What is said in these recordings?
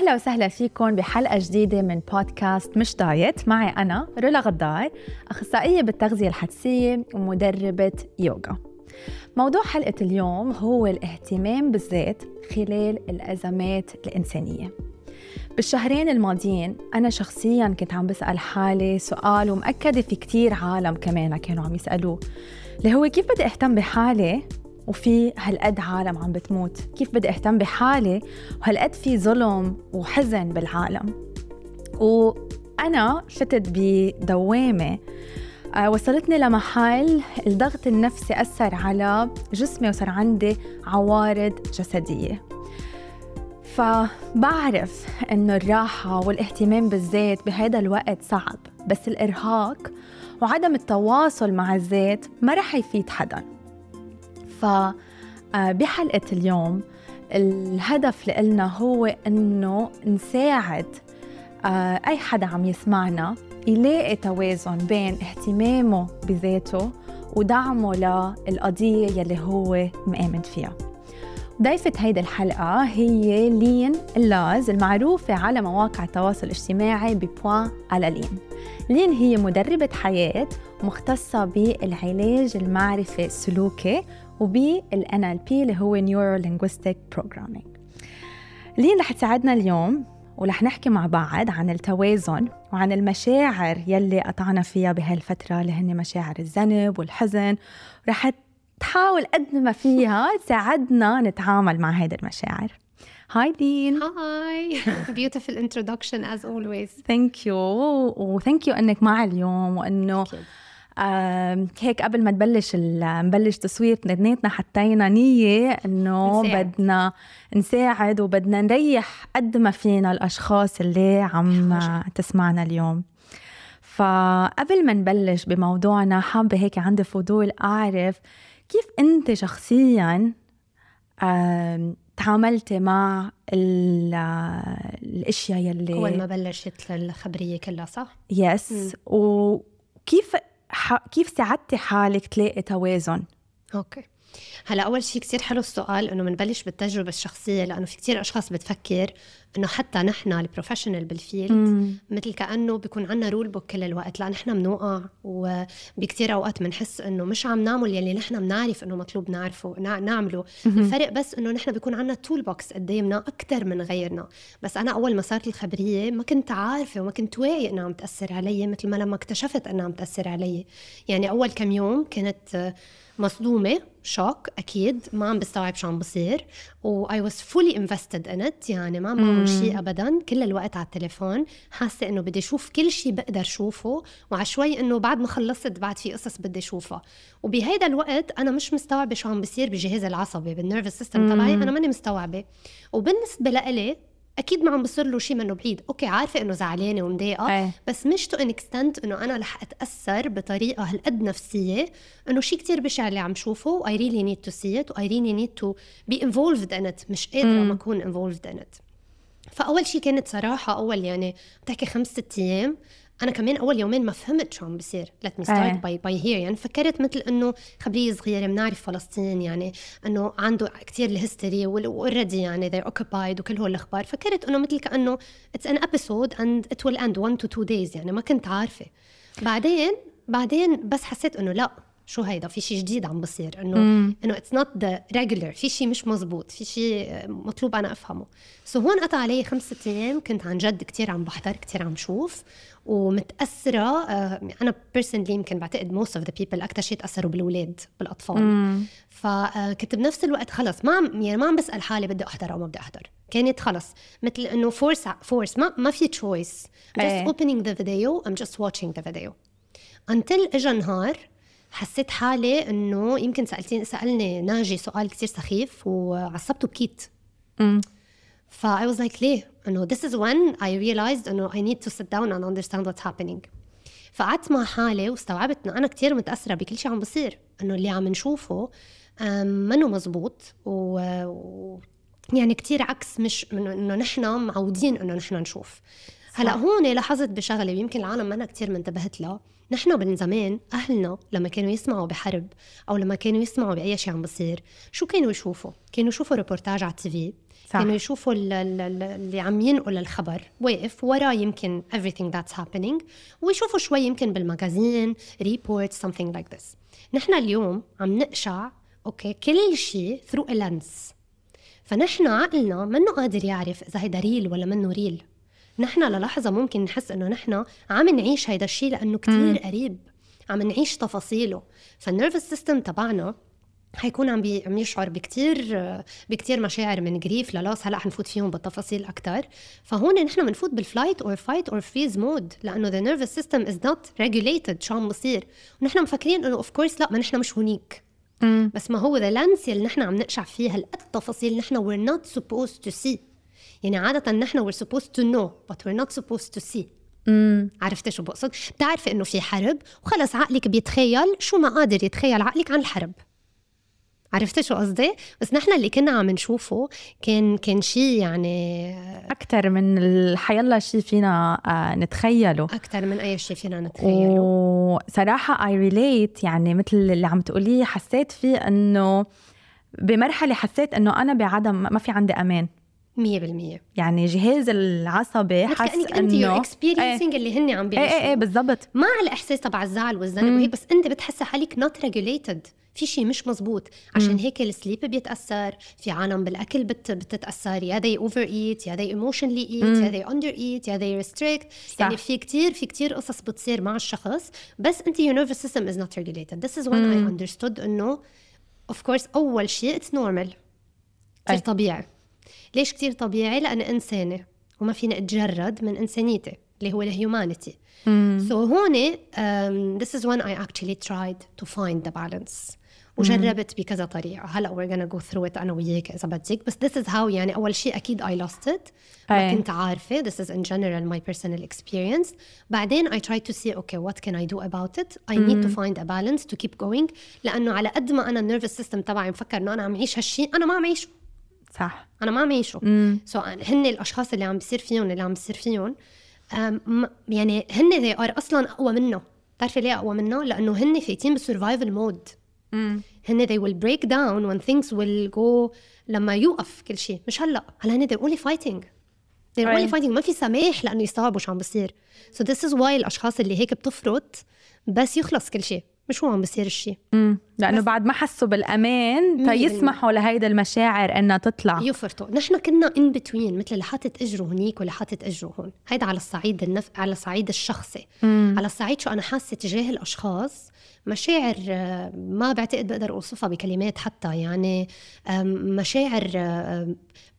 أهلا وسهلا فيكم بحلقة جديدة من بودكاست مش دايت. معي أنا رولا غدار أخصائية بالتغذية الحدسية ومدربة يوغا. موضوع حلقة اليوم هو الاهتمام بالذات خلال الأزمات الإنسانية. بالشهرين الماضيين أنا شخصيا كنت عم بسأل حالي سؤال ومأكدة في كتير عالم كمان كانوا عم يسألوه اللي هو كيف بدي أهتم بحالي؟ وفي هالقد عالم عم بتموت. كيف بدي أهتم بحالي؟ وهالقد في ظلم وحزن بالعالم. وأنا فتت بدوامة آه، وصلتني لمحل الضغط النفسي أثر على جسمي وصار عندي عوارض جسدية. فبعرف إنه الراحة والاهتمام بالذات بهذا الوقت صعب بس الإرهاق وعدم التواصل مع الذات ما رح يفيد حدا. فبحلقة آه، اليوم الهدف لإلنا هو إنه نساعد آه، أي حدا عم يسمعنا يلاقي توازن بين اهتمامه بذاته ودعمه للقضية يلي هو مآمن فيها. ضيفة هيدي الحلقة هي لين اللاز المعروفة على مواقع التواصل الاجتماعي ببوان على لين. لين هي مدربة حياة مختصة بالعلاج المعرفي السلوكي وبال NLP اللي هو Neuro Linguistic Programming. لين رح تساعدنا اليوم؟ ورح نحكي مع بعض عن التوازن وعن المشاعر يلي قطعنا فيها بهالفترة اللي هن مشاعر الذنب والحزن. رح تحاول قد ما فيها تساعدنا نتعامل مع هيدي المشاعر. هاي دين هاي beautiful introduction as always. thank you و thank you إنك معي اليوم وإنه هيك قبل ما تبلش نبلش تصوير اثنيناتنا حطينا نية إنه بدنا نساعد وبدنا نريح قد ما فينا الأشخاص اللي عم تسمعنا اليوم. فقبل ما نبلش بموضوعنا حابة هيك عندي فضول أعرف كيف أنت شخصيا تعاملتي مع الأشياء يلي أول ما بلشت الخبريه كلها صح؟ yes وكيف كيف ساعدتي حالك تلاقي توازن؟ okay. هلا أول شيء كثير حلو السؤال إنه بنبلش بالتجربة الشخصية لأنه في كثير أشخاص بتفكر إنه حتى نحن ال professional بال field مثل كأنه بيكون عندنا rule book كل الوقت لا نحن بنوقع وبكثير أوقات بنحس إنه مش عم نعمل يلي نحن بنعرف إنه مطلوب نعرفه نعمله. الفرق بس إنه نحن بيكون عندنا toolbox قدامنا أكثر من غيرنا. بس أنا أول ما صارت الخبرية ما كنت عارفة وما كنت واعي إنها عم تأثر علي مثل ما لما اكتشفت إنها عم تأثر علي. يعني أول كم يوم كنت مصدومة shock أكيد. ما عم بستوعب شو عم بصير. و I was fully invested in it. يعني ما بعمل شيء أبدا. كل الوقت على التليفون. حاسة إنه بدي أشوف كل شيء بقدر شوفه. وعشوي إنه بعد ما خلصت بعد في قصص بدي أشوفها. وبهيدا الوقت أنا مش مستوعبة شو عم بصير بجهازي العصبي بال nervous system تبعي. أنا ماني مستوعبة. وبالنسبة لإلي أكيد ما عم بصير له شيء منه بعيد. okay عارفة إنه زعلانة ومضايقة بس مش to an extent إنه أنا رح أتأثر بطريقة هالقد نفسية إنه شيء كتير بشع اللي عم شوفه I really need to see it و I really need to be involved in it مش قادرة ما أكون involved in it فأول شيء كانت صراحة أول يعني بتحكي خمس ست أيام أنا كمان أول يومين ما فهمت شو عم بصير. Let me start by by here يعني فكرت مثل إنه خبرية صغيرة بنعرف فلسطين يعني إنه عنده كثير ال history و already يعني they're occupied وكل هول الأخبار. فكرت إنه مثل كأنه it's an episode and it will end one to two days يعني ما كنت عارفة. بعدين بعدين بس حسيت إنه لا شو هيدا؟ في شيء جديد عم بصير. إنه إنه it's not the regular في شيء مش مزبوط. في شيء مطلوب أنا أفهمه. so so هون قطع علي خمس ست أيام كنت عن جد كثير عم بحضر كثير عم شوف ومتأثرة آه أنا personally يمكن بعتقد most of the people أكثر شيء تأثروا بالاولاد بالأطفال. فكنت بنفس الوقت خلص ما عم يعني ما عم بسأل حالي بدي أحضر أو ما بدي أحضر. كانت خلص. مثل إنه force force ما ما في choice just إيه. opening the video. I'm just watching the video. Until اجى نهار حسيت حالي إنه يمكن سالتيني سألني ناجي سؤال كثير سخيف وعصبته بكيت. ف I was like ليه؟ إنه this is when I realized إنه I need to sit down and understand what's happening. فقعدت مع حالي واستوعبت إنه أنا كثير متأثرة بكل شيء عم بصير. إنه اللي عم نشوفه منه مزبوط و, و... يعني كثير عكس مش انه نحن معودين إنه نحن نشوف. هلأ هون لاحظت بشغلة يمكن العالم ما أنا كثير منتبهت لها نحن من زمان أهلنا لما كانوا يسمعوا بحرب أو لما كانوا يسمعوا بأي شيء عم بصير شو كانوا يشوفوا؟ كانوا يشوفوا ريبورتاج على التي في صح. كانوا يشوفوا اللي عم ينقل الخبر واقف وراه يمكن everything that's happening ويشوفوا شوي يمكن بال magazine report something like this. نحن اليوم عم نقشع okay كل شيء through a lens. فنحن عقلنا منه قادر يعرف إذا هيدا real ولا منه real نحن للحظة ممكن نحس إنه نحن عم نعيش هيدا الشيء لأنه كتير قريب عم نعيش تفاصيله. فال nervous system تبعنا حيكون عم بي عم يشعر بكتير بكتير مشاعر من grief لل loss هلأ حنفوت فيهم بالتفاصيل أكثر فهون نحن بنفوت بال flight or fight or freeze mode لأنه the nervous system is not regulated شو عم بصير. ونحن مفكرين إنه of course لأ ما نحن مش هونيك. بس ما هو the lens يلي نحن عم نقشع فيه هالقد تفاصيل نحن we're not supposed to see. يعني عادة نحن we're supposed to know but we're not supposed to see. عرفت شو بقصد؟ بتعرفي إنه في حرب وخلص عقلك بيتخيل شو ما قادر يتخيل عقلك عن الحرب. عرفتي شو قصدي؟ بس نحن اللي كنا عم نشوفه كان كان شيء يعني أكثر من حيالله شيء فينا آه، نتخيله. أكثر من أي شيء فينا نتخيله. وصراحة I relate يعني مثل اللي عم تقوليه حسيت فيه إنه بمرحلة حسيت إنه أنا بعدم ما في عندي أمان. 100% يعني جهاز العصبي حس انك أنت you're experiencing اللي هن عم بيعيشوا إيه إيه, إيه، بالضبط. ما على الإحساس تبع الزعل والذنب وهيك بس أنت بتحسي حالك not regulated في شيء مش مزبوط. عشان هيك ال sleep بيتأثر في عالم بالأكل but بتتأثر. يا they over eat يا they emotionally eat يا they under eat يا they restrict يعني في كتير في كتير قصص بتصير مع الشخص بس أنت your nervous system is not regulated this is when I understood إنه of course أول شيء it's normal كثير طبيعي. ليش كتير طبيعي؟ لأنا إنسانة وما فينا أتجرد من إنسانيتي اللي هو ال humanity so so هون um, this is when I actually tried to find the balance. وجربت بكذا طريقة. هلأ we're gonna go through it أنا وياك إذا بدك. بس this is how يعني أول شيء أكيد I lost it. ما كنت عارفة. This is in general my personal experience. بعدين I tried to see okay what can I do about it? I need to find a balance to keep going. لأنه على قد ما أنا ال nervous system تبعي مفكر إنه أنا عم أعيش هالشيء أنا ما عم أعيشه صح. أنا ما عم بعيشه so so, هن الأشخاص اللي عم بيصير فيهم اللي عم بيصير فيهم يعني هن they are أصلا أقوى منه. بتعرفي ليه أقوى منه؟ لأنه هن فايتين ب survival mode هن they will break down when things will go لما يوقف كل شيء. مش هلأ. هلا هن they're only fighting. They're right. only fighting. ما في سماح لأنه يستوعبوا شو عم بصير. So this is why الأشخاص اللي هيك بتفرط بس يخلص كل شيء. مش هو عم بصير الشيء. لأنه بعد ما حسوا بالأمان فيسمحوا لهيدا المشاعر إنها تطلع. يفرطوا. نحن كنا in between مثل اللي حاطط إجره هنيك واللي حاطط إجره هون. هيدا على الصعيد النف... على الصعيد الشخصي. مم. على الصعيد شو أنا حاسة تجاه الأشخاص مشاعر آه، ما بعتقد بقدر أوصفها بكلمات حتى يعني مشاعر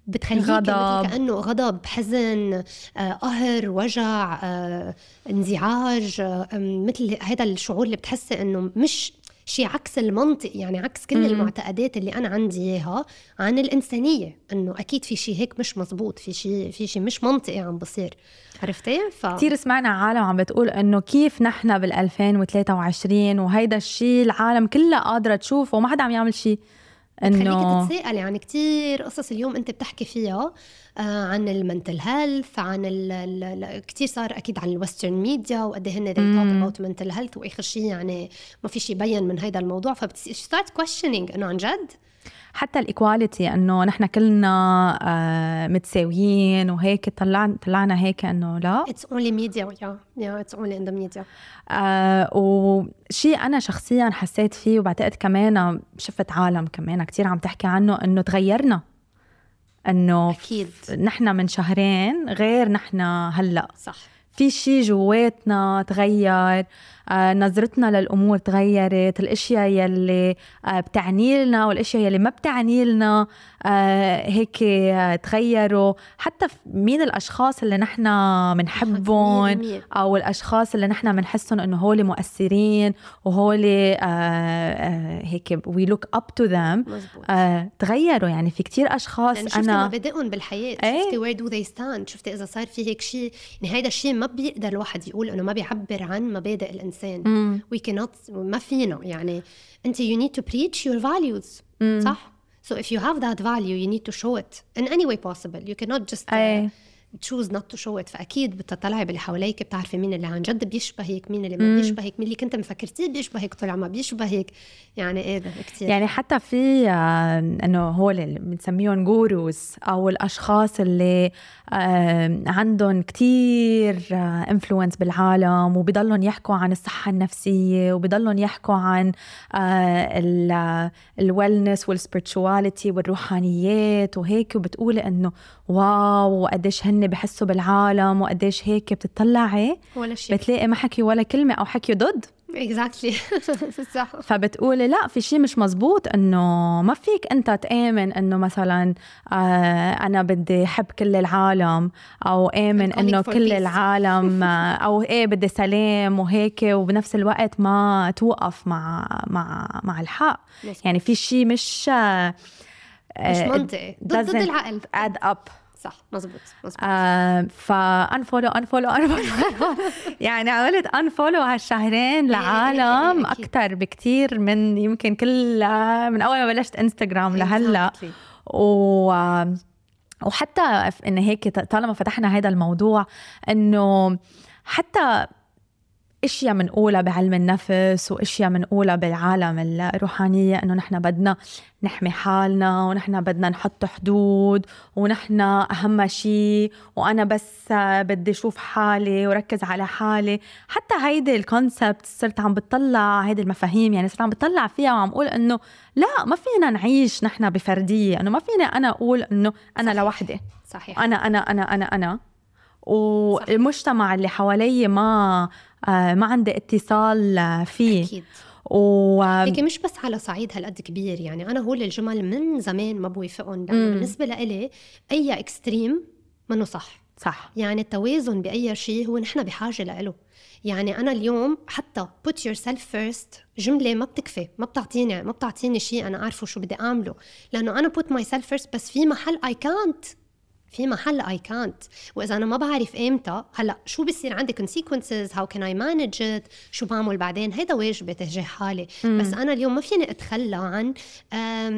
بتخليك غضب. كأنه غضب حزن آه، قهر وجع آه، انزعاج آه، مثل هذا الشعور اللي بتحسي إنه مش شيء عكس المنطق يعني عكس كل المعتقدات اللي أنا عندي إياها عن الإنسانية إنه أكيد في شيء هيك مش مزبوط في شيء في شيء مش منطقي عم بصير. عرفتي؟ ف... كثير سمعنا عالم عم بتقول إنه كيف نحن بال 2023 وهيدا الشيء العالم كلها قادرة تشوفه وما حدا عم يعمل شيء إنه خليكي تتساءلي يعني كثير قصص اليوم أنت بتحكي فيها آه عن ال mental health عن كثير صار أكيد عن ال western media وقد إيه هن they talk about mental health وآخر شيء يعني ما في شيء بين من هذا الموضوع. فبت start questioning إنه عن جد حتى ال equality إنه نحن كلنا آه متساويين وهيك طلعنا طلعنا هيك إنه لا. it's only media yeah yeah it's only in the media وشيء أنا شخصيا حسيت فيه وبعتقد كمان شفت عالم كمان كثير عم تحكي عنه إنه تغيرنا. إنه أكيد. نحن من شهرين غير نحن هلأ. صح. في شيء جواتنا تغير. نظرتنا للأمور تغيرت الأشياء يلي آه، بتعني لنا والأشياء يلي ما بتعني لنا آه، هيك تغيروا. حتى مين الأشخاص اللي نحن بنحبهم أو الأشخاص اللي نحن بنحسهم إنه هول مؤثرين وهول هيك we look up to them تغيروا. يعني في كتير أشخاص يعني أنا مبادئهم بالحياة. إيه؟ شفتي where do they stand شفتي إذا صار في هيك شيء. يعني هيدا الشيء ما بيقدر الواحد يقول إنه ما بيعبر عن مبادئ الإنسان. الانسان وي كانوت ما فينا يعني انت يو نيد تو بريتش يور فاليوز صح؟ So if you have that value, you need to show it in any way possible. You cannot just uh, choose not to show it فأكيد بتطلعي باللي حواليك بتعرفي مين اللي عن جد بيشبهك مين اللي ما بيشبهك مين اللي كنت مفكرتيه بيشبهك طلع ما بيشبهك. يعني إيه كثير يعني حتى في آه، إنه هو اللي بنسميهم gurus أو الأشخاص اللي آه، عندهم كتير influence آه، بالعالم وبضلهم يحكوا عن الصحة النفسية وبضلهم يحكوا عن ال wellness وال spirituality والروحانيات وهيك. وبتقولي إنه wow وقديش هن بحسوا بالعالم وقديش هيك بتطلعي. ولا شيء. بتلاقي ما حكي ولا كلمة أو حكي ضد. exactly صح. فبتقولي لا في شيء مش مزبوط إنه ما فيك أنت تآمن إنه مثلا آه أنا بدي أحب كل العالم أو آمن إنه كل العالم آه أو إيه بدي سلام وهيك وبنفس الوقت ما توقف مع مع مع الحق. يعني في شيء مش آه مش منطقي. ضد العقل. اد اب صح مزبوط مزبوط آه فانفولو انفولو انفولو يعني عملت انفولو هالشهرين لعالم أكثر بكثير من يمكن كل من أول ما بلشت انستغرام لهلأ. و وحتى إن هيك طالما فتحنا هذا الموضوع إنه حتى إشياء منقولها بعلم النفس وإشياء منقولها بالعالم الروحانية إنه نحن بدنا نحمي حالنا ونحن بدنا نحط حدود ونحن أهم شيء وأنا بس بدي أشوف حالي وركز على حالي. حتى هيدي الكونسبت صرت عم بتطلع هيدي المفاهيم يعني صرت عم بتطلع فيها وعم أقول إنه لا ما فينا نعيش نحن بفردية إنه ما فينا أنا أقول إنه أنا. لوحدي. صحيح. أنا أنا أنا أنا أنا. والمجتمع اللي حوالي ما ما عندي اتصال فيه. أكيد. و هيك مش بس على صعيد هالقد كبير يعني أنا هول الجمل من زمان ما بوافقهم. لأنه بالنسبة لإلي أي اكستريم منه صح. صح. يعني التوازن بأي شيء هو نحن بحاجة له يعني أنا اليوم حتى put yourself first جملة ما بتكفي ما بتعطيني ما بتعطيني شيء أنا عارفه شو بدي أعمله. لأنه أنا put myself first بس في محل I can't في محل اي كانت وإذا أنا ما بعرف إمتى هلأ شو بصير عندي consequences how can I manage it شو بعمل بعدين؟ هيدا واجبي تجاه حالي. مم. بس أنا اليوم ما فيني أتخلى عن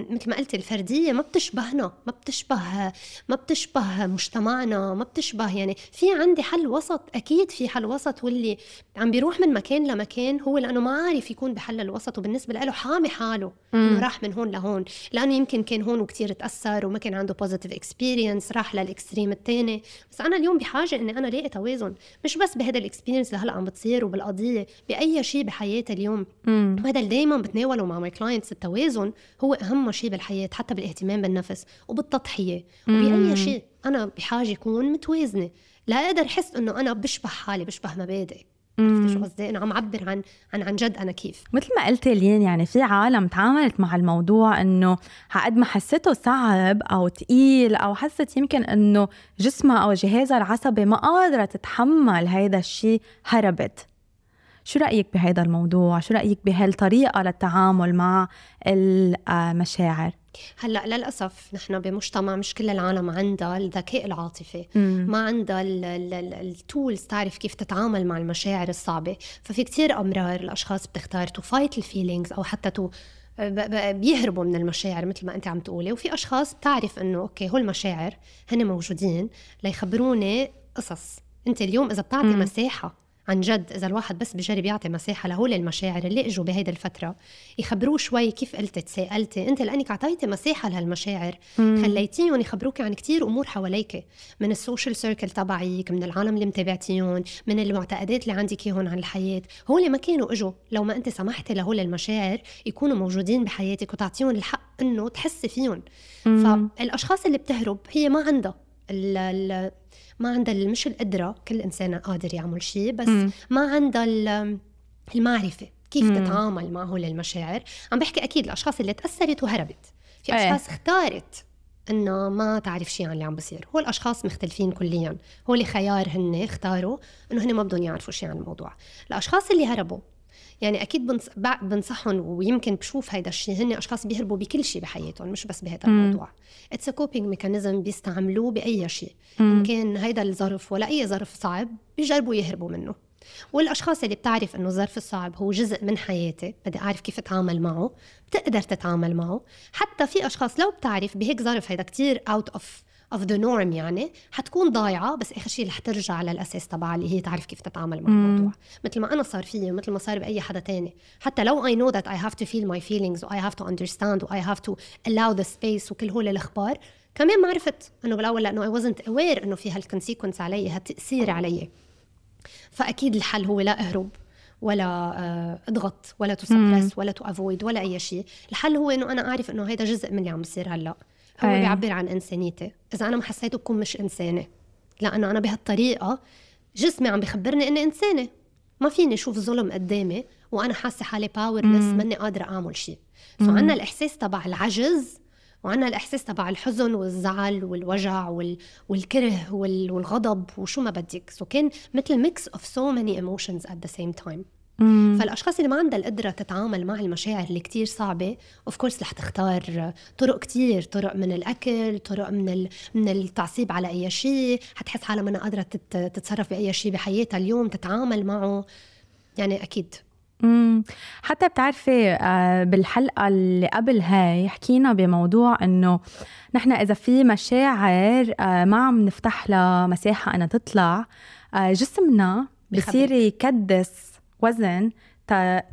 مثل ما قلت الفردية ما بتشبهنا ما بتشبه ما بتشبه مجتمعنا ما بتشبه يعني في عندي حل وسط أكيد في حل وسط واللي عم بيروح من مكان لمكان هو لأنه ما عارف يكون بحل الوسط وبالنسبة له حامي حاله إنه راح من هون لهون. لأنه يمكن كان هون وكتير تأثر وما كان عنده positive experience راح لل extreme الثاني بس أنا اليوم بحاجة إني أنا لاقي توازن. مش بس بهذا ال experience اللي هلأ عم بتصير وبالقضية بأي شيء بحياتي اليوم. هذا اللي دائما بتناوله مع my clients التوازن هو أهم شيء بالحياة حتى بالاهتمام بالنفس وبالتضحية. وبأي شيء أنا بحاجة اكون متوازنة. لا أقدر أحس إنه أنا بشبه حالي بشبه مبادئي. عرفتي شو قصدي؟ أنا عم عبر عن عن عن جد أنا كيف مثل ما قلتي لين يعني في عالم تعاملت مع الموضوع إنه قد ما حسيته صعب أو ثقيل أو حست يمكن إنه جسمها أو جهازها العصبي ما قادرة تتحمل هيدا الشيء هربت شو رأيك بهذا الموضوع؟ شو رأيك بهالطريقة للتعامل مع المشاعر؟ هلأ للأسف نحن بمجتمع مش كل العالم عندها الذكاء العاطفي. مم. ما عندها ال tools تعرف كيف تتعامل مع المشاعر الصعبة. ففي كتير امرار الأشخاص بتختار to fight ال feelings أو حتى to بيهربوا من المشاعر مثل ما أنت عم تقولي. وفي أشخاص بتعرف إنه okay هول المشاعر هن موجودين ليخبروني قصص. أنت اليوم إذا بتعطي مساحة عن جد إذا الواحد بس بجرب يعطي مساحة لهول المشاعر اللي إجوا بهيدي الفترة يخبروه شوي كيف قلتي تساءلتي أنت لأنك اعطيتي مساحة لهالمشاعر خليتيهم يخبروك عن كتير أمور حواليك من السوشيال سيركل تبعك من العالم اللي متابعتيهم من المعتقدات اللي عندك اياهم عن الحياة هول ما كانوا إجوا لو ما أنت سمحتي لهول المشاعر يكونوا موجودين بحياتك وتعطيهم الحق إنه تحسي فيهم فالأشخاص اللي بتهرب هي ما عندها ما عندها مش القدره كل إنسان قادر يعمل شيء بس م. ما عندها المعرفة كيف مم. تتعامل مع هول المشاعر عم بحكي أكيد الأشخاص اللي تأثرت وهربت في إيه. أشخاص إيه. اختارت إنه ما تعرف شيء عن اللي عم بصير هو الاشخاص مختلفين كليا هو اللي خيار هن اختاروا إنه هن ما بدهم يعرفوا شيء عن الموضوع الأشخاص اللي هربوا يعني أكيد بنص... بنصحهم ويمكن بشوف هيدا الشيء هن أشخاص بيهربوا بكل شيء بحياتهم مش بس بهذا الموضوع. it's coping mechanism بيستعملوه بأي شيء ان كان هيدا الظرف ولا أي ظرف صعب بيجربوا يهربوا منه. والأشخاص اللي بتعرف إنه الظرف الصعب هو جزء من حياتي بدي أعرف كيف أتعامل معه بتقدر تتعامل معه. حتى في أشخاص لو بتعرف بهيك ظرف هيدا كتير out of of the norm يعني حتكون ضايعة بس آخر شيء رح ترجع على الاساس تبعها اللي هي تعرف كيف تتعامل مع الموضوع. مثل ما أنا صار فيي ومثل ما صار بأي حدا تاني. حتى لو I know that I have to feel my feelings و I have to understand و I have to allow the space وكل هول الأخبار كمان ما عرفت إنه بالأول لأنه I wasn't aware إنه في هال consequence علي هالتأثير علي. فأكيد الحل هو لا أهرب ولا آه، أضغط ولا to suppress ولا to ولا أي شيء الحل هو إنه أنا أعرف إنه هيدا جزء من اللي عم بيصير هلأ. هو أي. بيعبر عن انسانيتي إذا أنا ما حسيته بكون مش إنسانة. لأنه أنا بهالطريقة جسمي عم بخبرني إني إنسانة. ما فيني أشوف ظلم قدامي وأنا حاسة حالي powerless ماني قادرة أعمل شيء so عندنا الإحساس تبع العجز وعندنا الإحساس تبع الحزن والزعل والوجع وال... والكره وال... والغضب وشو ما بدك. so so كان مثل mix of so many emotions at the same time فالأشخاص اللي ما عندها القدرة تتعامل مع المشاعر اللي كتير صعبة اوف كورس رح تختار طرق كتير طرق من الأكل طرق من ال... من التعصيب على أي شيء حتحس حالها ما قادرة تت... تتصرف بأي شيء بحياتها اليوم تتعامل معه. يعني أكيد. امم حتى بتعرفي آه، بالحلقة اللي قبل هاي حكينا بموضوع إنه نحن إذا في مشاعر آه، ما عم نفتح لها مساحة إنها تطلع آه، جسمنا بصير يكدس وزن تا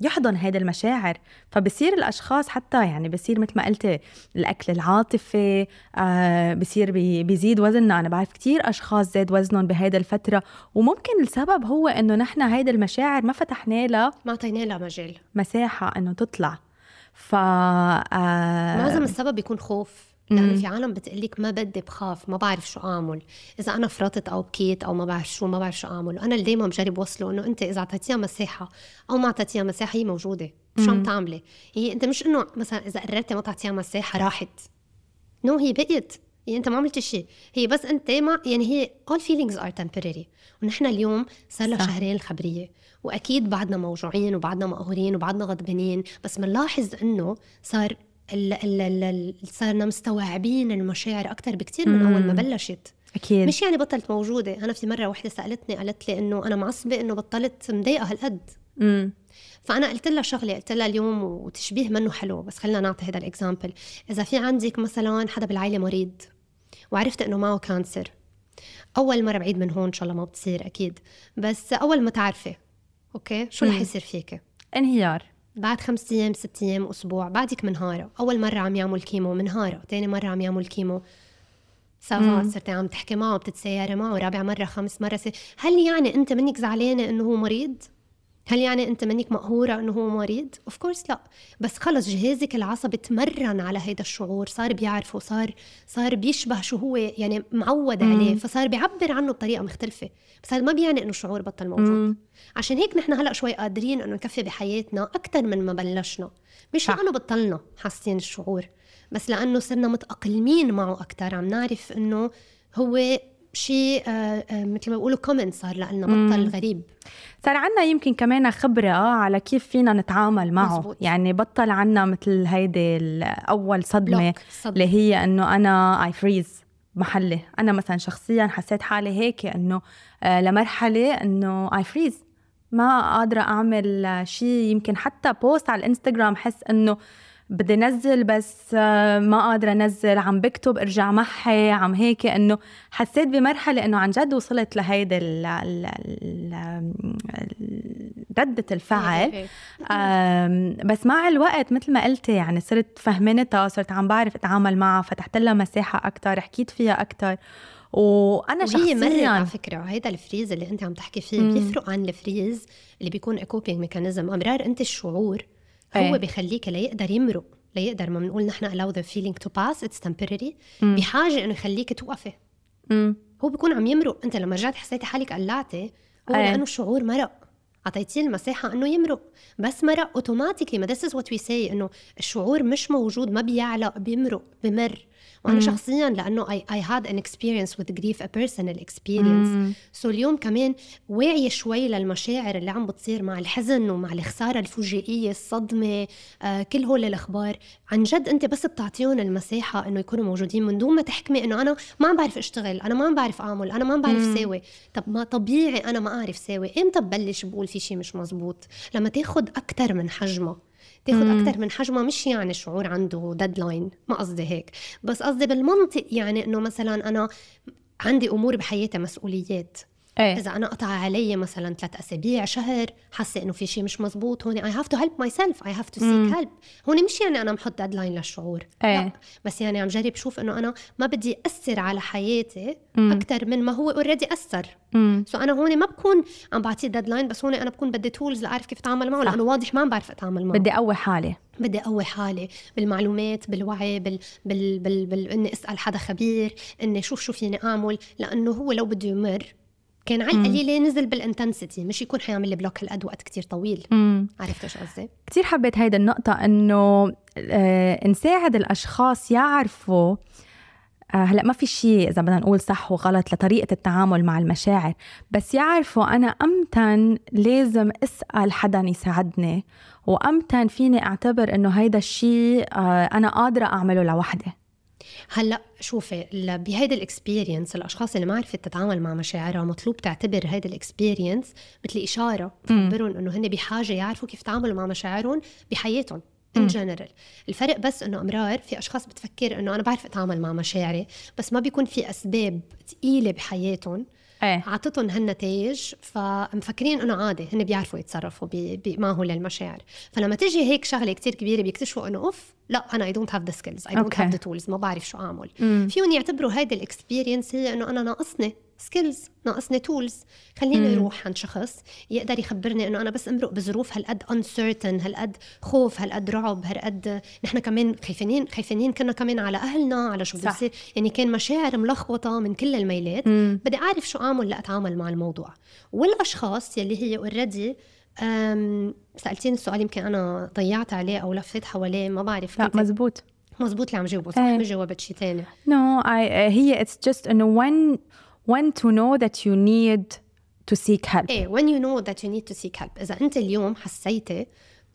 يحضن هيدا المشاعر. فبصير الأشخاص حتى يعني بصير مثل ما قلتي الأكل العاطفي آه بصير بي بيزيد وزننا. أنا بعرف كتير أشخاص زاد وزنهم بهيدا الفترة وممكن السبب هو إنه نحن هيدا المشاعر ما فتحنا لها ما أعطينا لها مجال. مساحة إنه تطلع. ف آه معظم السبب بيكون خوف. لأنه في عالم بتقلك ما بدي بخاف ما بعرف شو أعمل. إذا أنا فرطت أو بكيت أو ما بعرف شو ما بعرف شو أعمل. وأنا اللي دايما بجرب وصله إنه أنت إذا أعطيتيها مساحة أو ما أعطيتيها مساحة هي موجودة. شو عم تعملي؟ هي أنت مش إنه مثلا إذا قررتي ما تعطيها مساحة راحت. نو no, هي بقيت. يعني أنت ما عملتي شيء. هي بس أنت ما يعني هي all feelings are temporary. ونحن اليوم صار لنا شهرين الخبريه وأكيد بعدنا موجوعين وبعدنا مقهورين وبعدنا غضبانين. بس بنلاحظ إنه صار صرنا مستوعبين المشاعر أكثر بكثير من أول ما بلشت. أكيد. مش يعني بطلت موجودة. أنا في مرة وحدة سألتني قالت لي إنه أنا معصبة إنه بطلت مضايقة هالقد. امم فأنا قلت لها شغلة قلت لها اليوم وتشبيه منه حلو بس خلينا نعطي هذا ال example إذا في عندك مثلا حدا بالعائلة مريض وعرفت إنه معه cancer أول مرة بعيد من هون إن شاء الله ما بتصير أكيد بس أول ما تعرفي okay؟ شو رح يصير فيك انهيار. بعد خمس أيام ست أيام أسبوع بعدك منهاره أول مرة عم يعمل chemo منهاره ثاني مرة عم يعمل chemo. ça va صرتي عم تحكي معه بتتسايري معه رابع مرة خامس مرة سي... هل يعني أنت منك زعلانة إنه هو مريض؟ هل يعني أنت منك مقهورة إنه هو مريض؟ of course لا. بس خلص جهازك العصبي تمرن على هيدا الشعور صار بيعرفه صار صار بيشبه شو هو يعني معود عليه فصار بيعبر عنه بطريقة مختلفة. بس هذا ما بيعني إنه الشعور بطل موجود. مم. عشان هيك نحن هلأ شوي قادرين إنه نكفي بحياتنا أكثر من ما بلشنا. مش لأنه بطلنا حاسين الشعور بس لأنه صرنا متأقلمين معه أكثر عم نعرف إنه هو شيء آه، آه، مثل ما بيقولوا common صار لنا بطل غريب. صار عنا يمكن كمان خبرة على كيف فينا نتعامل معه. مزبوط. يعني بطل عنا مثل هيدي أول صدمة اللي هي إنه أنا I freeze محلي. أنا مثلا شخصيا حسيت حالي هيك آه، لمرحلة إنه I freeze ما قادرة أعمل شيء يمكن حتى post على الإنستغرام حس إنه بدي نزل بس آه، ما قادرة انزل عم بكتب ارجع محي عم هيك إنه حسيت بمرحلة إنه عن جد وصلت لهيدي ردة الفعل. بس مع الوقت مثل ما قلتي يعني صرت فهمتها صرت عم بعرف أتعامل معها فتحت لها مساحة أكتر حكيت فيها أكتر. وأنا شخصيا مرة على فكرة هيدا ال freeze اللي أنت عم تحكي فيه بيفرق عن ال freeze اللي بيكون coping mechanism أمرار أنت الشعور هو أيه. بيخليك ليقدر يمرق ليقدر ما بنقول نحن allow the feeling to pass it's temporary مم. بحاجة إنه يخليك توقفي. هو بيكون عم يمرق أنت لما رجعت حسيتي حالك قلعتي هو أيه. لأنه الشعور مرق أعطيتيه المساحة إنه يمرق بس مرق automatically ما this is what we say إنه الشعور مش موجود ما بيعلق بيمرق بمر وأنا. شخصيا لأنه I, I had an experience with grief a personal experience. سو اليوم كمان واعية شوي للمشاعر اللي عم بتصير مع الحزن ومع الخسارة الفجائيه الصدمة آه كل هول الأخبار. عن جد أنت بس بتعطيهم المساحة إنه يكونوا موجودين من دون ما تحكمي إنه أنا ما عم بعرف أشتغل أنا ما عم بعرف أعمل أنا ما عم بعرف ساوي. طب ما طبيعي أنا ما أعرف ساوي. إمتى ببلش بقول في شيء مش مزبوط؟ لما تاخد أكثر من حجمها تاخد أكثر من حجمها مش يعني الشعور عنده deadline ما قصدي هيك. بس قصدي بالمنطق يعني إنه مثلا أنا عندي أمور بحياتي مسؤوليات. إيه. إذا أنا قطع علي مثلا ثلاث أسابيع شهر حاسة إنه في شيء مش مزبوط هون I have to help myself I have to seek help هون مش يعني أنا محط deadline للشعور. إيه. لا بس يعني عم جرب شوف إنه أنا ما بدي أثر على حياتي. أكثر من ما هو already أثر. so أنا هون ما بكون عم بعطيه deadline بس هون أنا بكون بدي tools لأعرف كيف أتعامل معه. لأنه واضح ما عم بعرف أتعامل معه بدي أقوي حالي. بدي أقوي حالي بالمعلومات بالوعي بال بال بال, بال... إني أسأل حدا خبير إني شوف شو فيني أعمل لأنه هو لو بده يمر كان على القليله نزل بال intensity مش يكون حيعمل لي block هالقد وقت كتير طويل مم. عرفت شو قصدي؟ كتير حبيت هيدا النقطة إنه آه نساعد الأشخاص يعرفوا آه هلأ ما في شيء إذا بدنا نقول صح وغلط لطريقة التعامل مع المشاعر بس يعرفوا أنا أمتن لازم أسأل حدا يساعدني وأمتن فيني أعتبر إنه هيدا الشيء آه أنا قادرة أعمله لوحدي هلأ شوفي بهيدا ال experience الأشخاص اللي ما عرفت تتعامل مع مشاعرها مطلوب تعتبر هيدا ال experience مثل إشارة تخبرهم إنه هن بحاجة يعرفوا كيف يتعاملوا مع مشاعرهم بحياتهم in general الفرق بس إنه أمرار في أشخاص بتفكر إنه أنا بعرف أتعامل مع مشاعري بس ما بيكون في أسباب ثقيله بحياتهم إيه عطتهم هالنتائج فمفكرين إنه عادي هن بيعرفوا يتصرفوا بي بي معه للمشاعر فلما تيجي هيك شغلة كتير كبيرة بيكتشفوا إنه أوف لا أنا I don't have the skills I don't. have the tools ما بعرف شو أعمل مم. فيهم يعتبروا هيدي ال experience هي إنه أنا ناقصني skills ناقصني tools خليني. أروح عند شخص يقدر يخبرني إنه أنا بس أمرق بظروف هالقد uncertain هالقد خوف هالقد رعب هالقد نحن كمان خايفين خايفين كنا كمان على أهلنا على شو بده. يصير يعني كان مشاعر ملخبطة من كل الميلات مم. بدي أعرف شو أعمل لأتعامل مع الموضوع والأشخاص يلي هي اوريدي سألتيني السؤال يمكن أنا ضيعت عليه أو لفيت حواليه ما بعرف لا مزبوط مزبوط اللي عم جاوبه صح إيه. مش جاوبت شيء ثاني No, I, uh, هي it's just إنه when when to know that you need to seek help. إيه when you know that you need to seek help إذا أنت اليوم حسيتي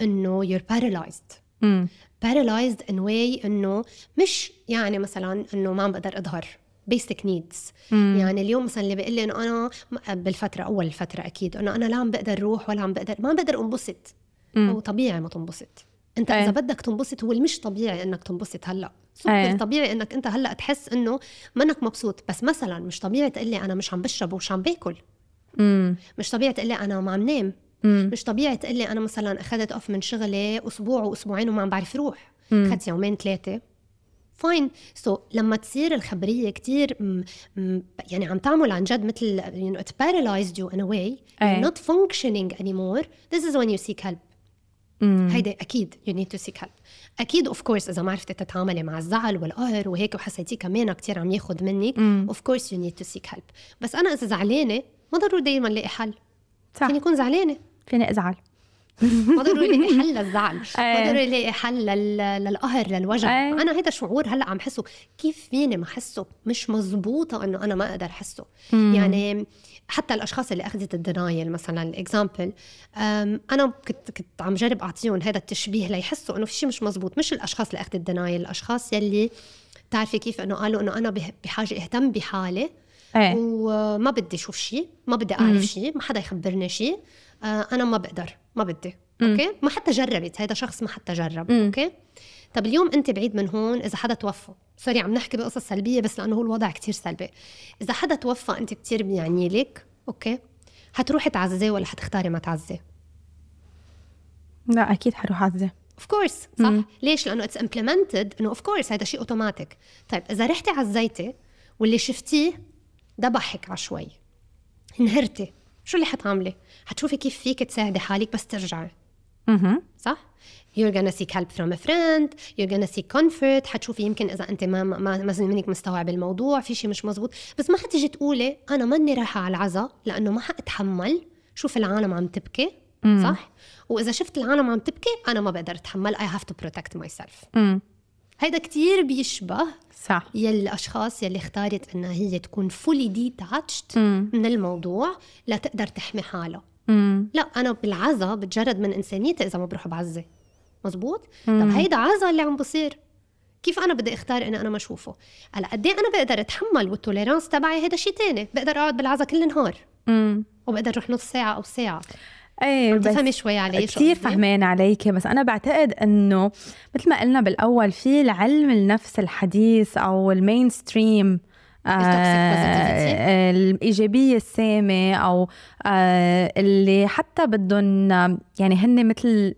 إنه you're paralyzed مم. paralyzed in way إنه مش يعني مثلا إنه ما عم بقدر أظهر basic needs مم. يعني اليوم مثلا اللي بيقول لي إنه أنا بالفترة أول الفترة أكيد إنه أنا لا عم بقدر أروح ولا عم بقدر ما عم بقدر أنبسط. هو طبيعي ما تنبسط أنت إيه. إذا بدك تنبسط هو مش طبيعي إنك تنبسط هلأ إيه. سوبر طبيعي إنك أنت هلأ تحس إنه منك مبسوط بس مثلا مش طبيعي تقول لي أنا مش عم بشرب ومش عم باكل مم. مش طبيعي تقول لي أنا ما عم نام مم. مش طبيعي تقول لي أنا مثلا أخذت off من شغلي أسبوع وأسبوعين وما عم بعرف روح. أخذت يومين ثلاثة fine so so, لما تصير الخبرية م, يعني عم تعمل عن جد مثل you know, it paralyzed you in a way إيه. you're not functioning anymore this is when you seek help. هيدا أكيد you need to seek help. أكيد of course إذا ما عرفتي تتعاملي مع الزعل والقهر وهيك وحسيتيه كمان كتير عم ياخد منك. of course you need to seek help بس أنا إذا زعلانة ما ضروري دايما لاقي حل. صح. فيني أكون زعلانة؟ فيني أزعل. ما ضروري لاقي حل للزعل. ما إيه. ضروري لاقي حل لل... للقهر للوجع. إيه. أنا هيدا شعور هلأ عم حسه. كيف فيني ما احسه مش مزبوطة إنه أنا ما أقدر احسه مم. يعني حتى الأشخاص اللي أخذت ال denial مثلا ال example أنا كنت كنت عم جرب أعطيهم هذا التشبيه ليحسوا إنه في شيء مش مزبوط. مش الأشخاص اللي أخذت ال denial الأشخاص يلي بتعرفي كيف إنه قالوا إنه أنا بحاجة اهتم بحالي إيه. وما بدي أشوف شيء ما بدي. أعرف شيء ما حدا يخبرني شيء آه، أنا ما بقدر ما بدي. okay؟ ما حتى جربت هذا شخص ما حتى جرب. مم. okay؟ طب اليوم انت بعيد من هون إذا حدا توفى. sorry عم نحكي بقصص سلبية بس لأنه هو الوضع كتير سلبي. إذا حدا توفى انت كتير بيعني لك okay؟ حتروحي تعزيه ولا حتختاري ما تعزيه لا أكيد حروح اعزي of course صح؟ مم. ليش؟ لأنه it's implemented إنه of course هذا شيء اوتوماتيك طيب إذا رحتي عزيتي واللي شفتيه دبحك على شوي. انهرتي. شو اللي حتعملي؟ حتشوفي كيف فيك تساعدي حالك بس ترجعي. أها صح؟ You're gonna seek help from a friend. You're gonna seek comfort. حتشوفي يمكن إذا أنت ما ما ما منك مستوعب الموضوع. في شيء مش مزبوط بس ما حتيجي تقولي أنا ماني رايحة على العزاء لأنه ما حأتحمل. شوف العالم عم تبكي. مم. صح؟ وإذا شفت العالم عم تبكي أنا ما بقدر أتحمل. I have to protect myself. امم هيدا كتير بيشبه صح. يلي الأشخاص يلي اختارت إنها هي تكون detached امم من الموضوع لتقدر تحمي حالها. لا أنا بالعزا بتجرد من إنسانيتي إذا ما بروح بعزي. مزبوط مم. طب هيدا عزا اللي عم بصير. كيف أنا بدي أختار إني أنا ما أشوفه؟ هلا قد إيه أنا بقدر أتحمل والتوليرانس تبعي هيدا شيء تاني؟ بقدر أقعد بالعزا كل نهار امم وبقدر أروح نص ساعة أو ساعة. إيه بس تفهمي شوي علي كثير؟ فهمان عليك بس أنا بعتقد إنه مثل ما قلنا بالأول في العلم النفس الحديث أو المين ستريم positivity. الإيجابية السامة أو آه، اللي حتى بدهم يعني هن مثل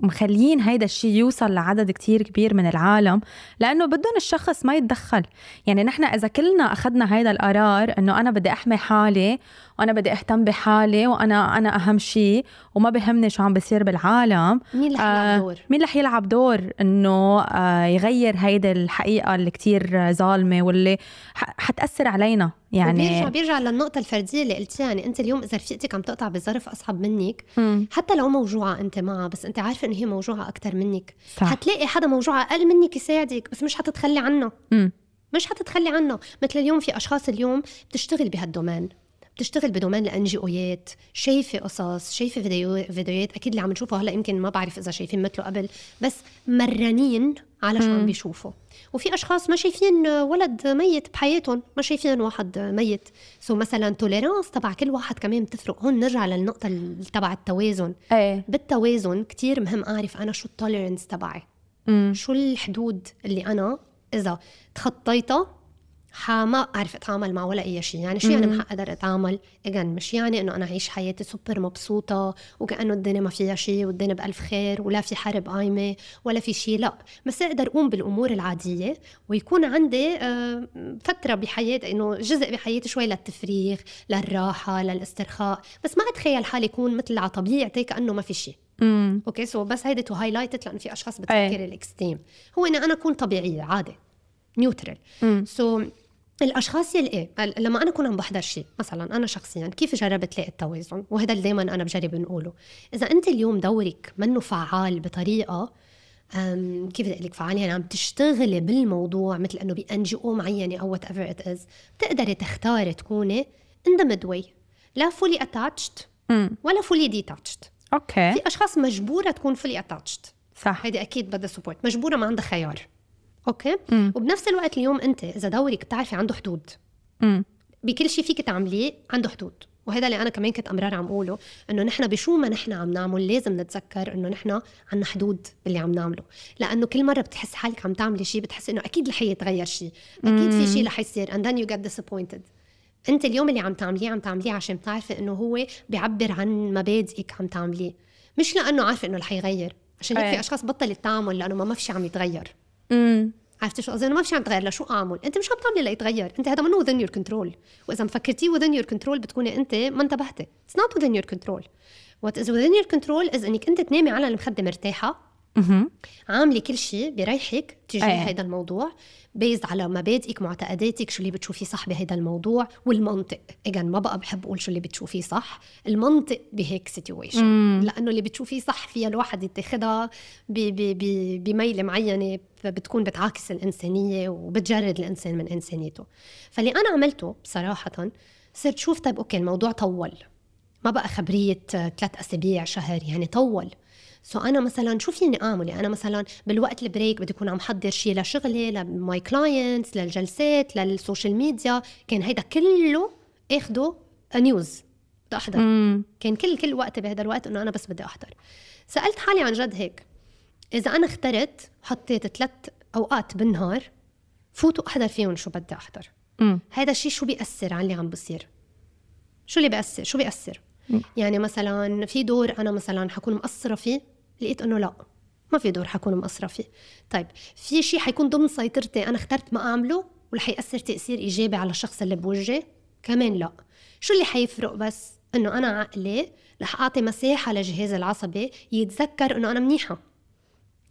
مخليين هيدا الشيء يوصل لعدد كتير كبير من العالم لأنه بدهم الشخص ما يتدخل يعني نحن إذا كلنا أخذنا هيدا القرار أنه أنا بدي أحمي حالي وأنا بدي أهتم بحالي وأنا أنا أهم شيء وما بهمني شو عم بصير بالعالم مين رح آه، يلعب دور؟ مين رح يلعب دور إنه آه، يغير هيدا الحقيقة اللي كتير ظالمة واللي ح- حتأثر علينا يعني بيرجع بيرجع للنقطة الفردية اللي قلتيها يعني أنت اليوم إذا رفيقتك عم تقطع بظرف أصعب منك. حتى لو موجوعة أنت معها بس أنت عارفة إنه هي موجوعة أكتر منك. صح. حتلاقي حدا موجوع أقل منك يساعدك بس مش حتتخلي عنه. مم. مش حتتخلي عنه. مثل اليوم في أشخاص اليوم بتشتغل بهال domain. بتشتغل ب domain ال NGOيات شايفة قصص شايفة فيديو فيديوهات أكيد اللي عم نشوفه هلأ يمكن ما بعرف إذا شايفين مثله قبل بس مرنين على شو عم بيشوفوا. وفي أشخاص ما شايفين ولد ميت بحياتهم ما شايفين واحد ميت. so مثلا tolerance تبع كل واحد كمان بتفرق. هون نرجع للنقطة تبع التوازن. إيه. بالتوازن كتير مهم أعرف أنا شو ال tolerance تبعي. شو الحدود اللي أنا إذا تخطيتها ما أعرف أتعامل مع ولا أي شيء. يعني شو يعني ما أقدر أتعامل؟ again مش يعني إنه أنا اعيش حياتي سوبر مبسوطة وكأنه الدنيا ما فيها شيء والدنيا بألف خير ولا في حرب قايمة ولا في شيء. لا بس أقدر أقوم بالأمور العادية ويكون عندي آه، فترة بحياتي إنه جزء بحياتي شوي للتفريغ للراحة للاسترخاء. بس ما أتخيل حالي own مثل على طبيعتي كأنه ما في شيء. مم. okay so بس هيدي to highlight لأنه في أشخاص بتفكر أي. ال extreme هو إني أنا أكون طبيعية عادي neutral. so الأشخاص يلي ال- لما أنا أكون عم بحضر شيء مثلا أنا شخصيا كيف جربت لاقي التوازن؟ وهذا اللي دائما أنا بجرب نقوله إذا أنت اليوم دورك منه فعال بطريقة كيف بدي أقول لك فعال؟ يعني عم تشتغلي بالموضوع مثل إنه ب NGO معينة أو whatever it is بتقدري تختاري تكوني in the midway لا fully attached. ولا fully detached okay. في أشخاص مجبورة تكون fully attached صح. هيدي أكيد بدها support مجبورة ما عندها خيار. okay؟ مم. وبنفس الوقت اليوم أنت إذا دورك بتعرفي عنده حدود. مم. بكل شيء فيك تعمليه عنده حدود. وهذا اللي أنا كمان كنت أمرار عم أقوله إنه نحن بشو ما نحن عم نعمل لازم نتذكر إنه نحن عنا حدود باللي عم نعمله. لأنه كل مرة بتحس حالك عم تعملي شيء بتحس إنه أكيد رح يتغير شيء. أكيد في شيء رح يصير and then you get disappointed. أنت اليوم اللي عم تعمليه عم تعمليه عشان بتعرفي إنه هو بيعبر عن مبادئك عم تعمليه. مش لأنه عارفة إنه رح يغير. عشان هيك. في أشخاص بطلت تعمل لأنه ما ما في شيء عم يتغير. مم. عرفتي شو قصدي؟ إنه ما في شيء عم تغير لشو أعمل؟ أنت مش عم تعملي ليتغير، أنت هذا منه within your control، وإذا مفكرتيه within your control بتكوني أنت ما انتبهتي، it's not within your control. what is within your control is إنك أنت تنامي على المخدة مرتاحة مهم. عاملي كل شيء بريحك تجاه أيه. هذا الموضوع بيزد على مبادئك معتقداتك شو اللي بتشوفيه صح بهذا الموضوع والمنطق again ما بقى بحب أقول شو اللي بتشوفيه صح المنطق بهيك situation. لأنه اللي بتشوفيه صح فيها الواحد يتخذها بميلة معينة بتكون بتعاكس الإنسانية وبتجرد الإنسان من إنسانيته فاللي أنا عملته بصراحة صرت شوف طيب okay الموضوع طول ما بقى خبرية ثلاث أسابيع شهر يعني طول so أنا مثلا شو فيني اعمل يعني أنا مثلا بالوقت ال break بدي أكون عم حضر شيء لشغلي ل my clients للجلسات لل social media. كان هيدا كله آخده news بدي أحضر. مم. كان كل كل وقتي بهذا الوقت إنه أنا بس بدي أحضر. سألت حالي عن جد هيك إذا أنا اخترت حطيت ثلاث أوقات بالنهار فوت وأحضر فيهم شو بدي أحضر. مم. هذا الشيء شو بيأثر على اللي عم بصير؟ شو اللي بيأثر؟ شو بيأثر؟ مم. يعني مثلا في دور أنا مثلا حكون مقصرة فيه لقيت إنه لا ما في دور حكون مقصره فيه طيب في شيء حيكون ضمن سيطرتي أنا اخترت ما أعمله ورح يأثر تأثير إيجابي على الشخص اللي بوجهي؟ كمان لا. شو اللي حيفرق بس؟ إنه أنا عقلي رح أعطي مساحة لجهازي العصبي يتذكر إنه أنا منيحة.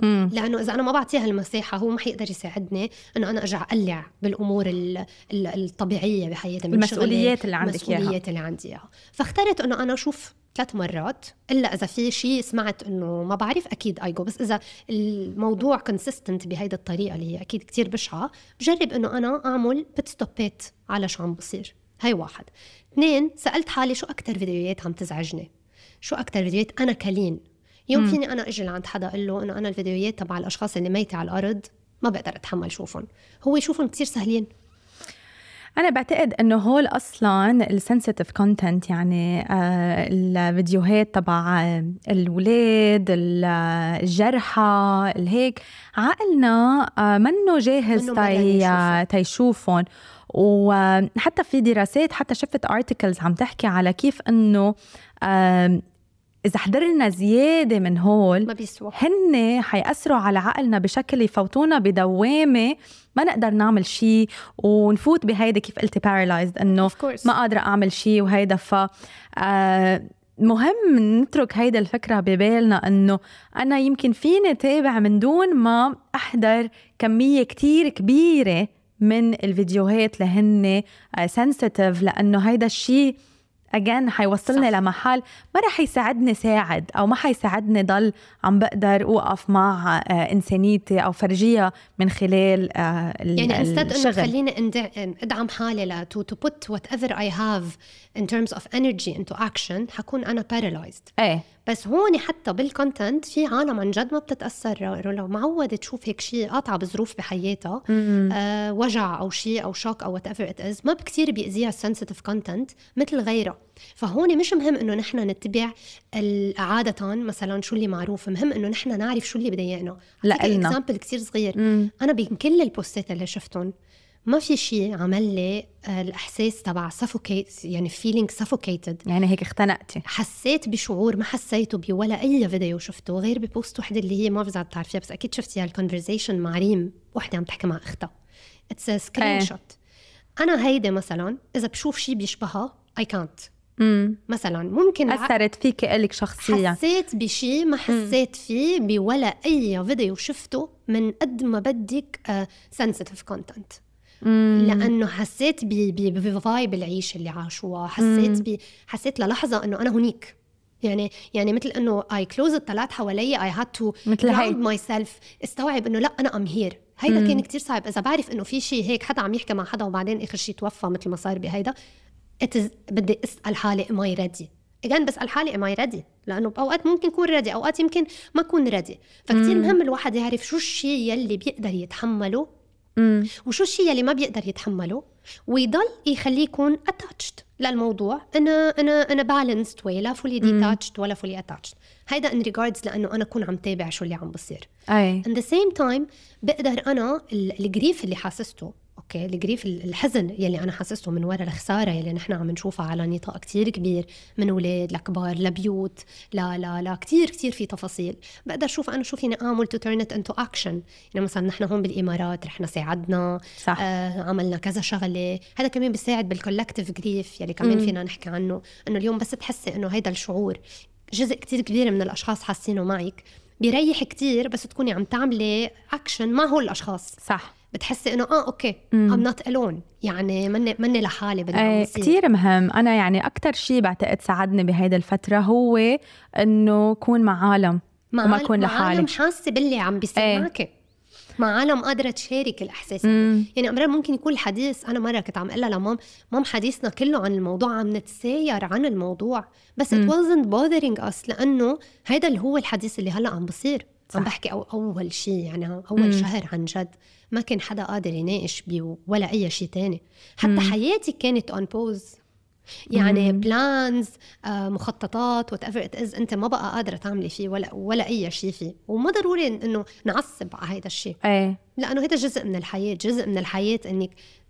مم. لأنه إذا أنا ما بعطيها المساحه هو ما حيقدر يساعدني إنه أنا أرجع أقلع بالأمور ال- ال- الطبيعية بحياتي المسؤوليات اللي عندك إياها. المسؤوليات اللي عندي إياها. فاخترت إنه أنا أشوف ثلاث مرات إلا إذا في شيء سمعت إنه ما بعرف أكيد ايجو بس إذا الموضوع consistent بهيدي الطريقة اللي هي أكيد كتير بشعة بجرب إنه أنا أعمل pit stop ات على شو عم بصير. هاي واحد. اثنين سألت حالي شو أكثر فيديوهات عم تزعجني؟ شو أكثر فيديوهات؟ أنا كلين. يوم فيني أنا أجي لعند حدا أقول له إنه أنا الفيديوهات تبع الأشخاص اللي ميتة على الأرض ما بقدر أتحمل شوفهم هو يشوفهم كتير سهلين. أنا بعتقد إنه هول أصلا ال sensitive content يعني آه الفيديوهات تبع الاولاد الجرحى الهيك عقلنا آه منه جاهز تي تيشوفهم وحتى في دراسات حتى شفت articles عم تحكي على كيف إنه إذا حضرنا زيادة من هول ما بيسوى. هن حيأثروا على عقلنا بشكل يفوتونا بدوامة ما نقدر نعمل شيء ونفوت بهيدا كيف قلتي paralyzed إنه ما قادرة أعمل شيء وهيدا. ف آه مهم نترك هيدا الفكرة ببالنا إنه أنا يمكن فيني تابع من دون ما أحضر كمية كتير كبيرة من الفيديوهات اللي هن sensitive لأنه هيدا الشيء again حيوصلني لمحل ما رح يساعدني ساعد أو ما حيساعدني ضل عم بقدر أوقف مع آه، إنسانيتي أو فرجيها من خلال آه، يعني instead إنه خليني أدعم حالي ل to, to put whatever I have in terms of energy into action حكون أنا paralyzed. إيه. بس هون حتى بال content في عالم عن جد ما بتتأثر. لو معوده تشوف هيك شيء قاطعه بظروف بحياتها آه وجع أو شيء أو shock أو whatever it is ما كثير بيأذيها ال sensitive content مثل غيرها. فهون مش مهم إنه نحن نتبع عادة مثلا شو اللي معروف مهم إنه نحن نعرف شو اللي بضايقنا. لا example كثير صغير. مم. أنا بكل ال post ات اللي شفتهم ما في شيء عمل لي آه، الإحساس تبع suffocate يعني feeling suffocated يعني هيك اختنقتي. حسيت بشعور ما حسيته بولا أي فيديو شفته غير ب post وحدة اللي هي ما بعرف بتعرفيها بس أكيد شفتيها ال conversation مع ريم وحدة عم تحكي مع أختها. it's screenshot أنا هيدي مثلا إذا بشوف شيء بيشبهها اي كانت مم. مثلا ممكن أثرت فيك الك شخصيا. حسيت بشيء ما حسيت فيه بولا أي فيديو شفته من قد ما بدك sensitive uh, لأنه حسيت ب vibe العيشه اللي عاشوها. حسيت ب حسيت للحظة إنه أنا هنيك. يعني يعني مثل إنه I close الثلاث حوالي I had to ground myself استوعب إنه لا أنا I'm here هيدا كان كتير صعب. إذا بعرف إنه في شيء هيك حدا عم يحكي مع حدا وبعدين آخر شيء توفى مثل ما صار بهيدا بدي أسأل حالي am I ready again بسأل حالي am I ready لأنه بأوقات ممكن يكون ready أوقات يمكن ما أكون ready فكتير مهم الواحد يعرف شو الشيء يلي بيقدر يتحمله مم. وشو الشيء اللي ما بيقدر يتحمله ويضل يخليه يكون attached للموضوع. أنا أنا أنا balanced way لا fully detached ولا fully attached هيدا in regards لأنه أنا اكون عم تابع شو اللي عم بصير. أي. in the same time بقدر أنا ال grief اللي حاسسته okay ال grief الحزن يلي أنا حاسسته من وراء الخسارة يلي نحن عم نشوفها على نطاق كتير كبير من أولاد لكبار لبيوت لا لا لا كتير كتير في تفاصيل. بقدر أشوف أنا شو فيني أعمل to turn it into action يعني مثلا نحن هون بالإمارات رحنا ساعدنا صح. آه عملنا كذا شغلة. هذا كمان بيساعد بال collective grief يلي كمان فينا نحكي عنه. إنه اليوم بس تحسي إنه هيدا الشعور جزء كتير كبير من الأشخاص حاسينه معك. بيريح كتير بس تكوني عم تعملي اكشن مع هول الأشخاص. صح. بتحسي إنه آه okay I'm not alone يعني مني مني لحالي بدي كثير مهم. أنا يعني أكثر شيء بعتقد ساعدني بهيدا الفترة هو إنه كون مع عالم مع وما اكون لحالي مع عالم حاسة باللي عم بيصير إيه. معك. مع عالم قادرة تشارك الإحساس. يعني امرار ممكن يكون الحديث أنا مرة كنت عم أقول لمام مام حديثنا كله عن الموضوع عم نتساير عن الموضوع. بس ات wasn't bothering us لأنه هيدا اللي هو الحديث اللي هلأ عم بصير. عم بحكي أو أول شيء يعني أول مم. شهر عن جد. ما كان حدا قادر يناقش بي ولا أي شيء تاني. حتى مم. حياتي كانت on pause يعني plans آه مخططات whatever it is أنت ما بقى قادرة تعملي فيه ولا ولا أي شيء فيه. وما ضروري إنه نعصب على هذا الشيء إيه. لأنه هذا جزء من الحياة جزء من الحياة إنك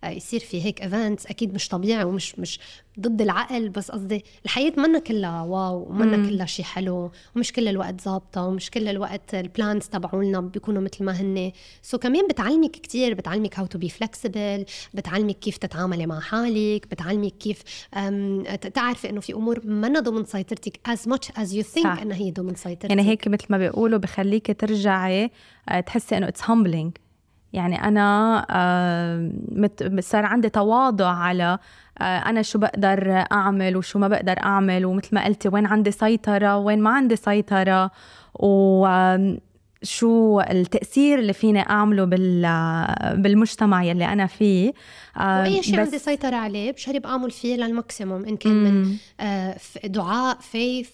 يصير في هيك events أكيد مش طبيعي ومش مش ضد العقل بس قصدي الحياة منا كلها wow ومنا كلها شيء حلو ومش كل الوقت ظابطة ومش كل الوقت ال plans تبعولنا بيكونوا مثل ما هن so so كمان بتعلمك كثير بتعلمك how to be flexible بتعلمك كيف تتعاملي مع حالك بتعلمك كيف تعرفي إنه في أمور منا ضمن سيطرتك as much as you think إنها هي ضمن سيطرتك. يعني هيك مثل ما بيقولوا بخليكي ترجعي آه، تحسي إنه it's humbling. يعني أنا صار عندي تواضع على آه، أنا شو بقدر أعمل وشو ما بقدر أعمل ومثل ما قلتي وين عندي سيطرة وين ما عندي سيطرة شو التأثير اللي فيني أعمله بالمجتمع يلي أنا فيه. وأي شيء عندي سيطرة عليه بجرب أعمل فيه لل maximum إن كان من آه دعاء faith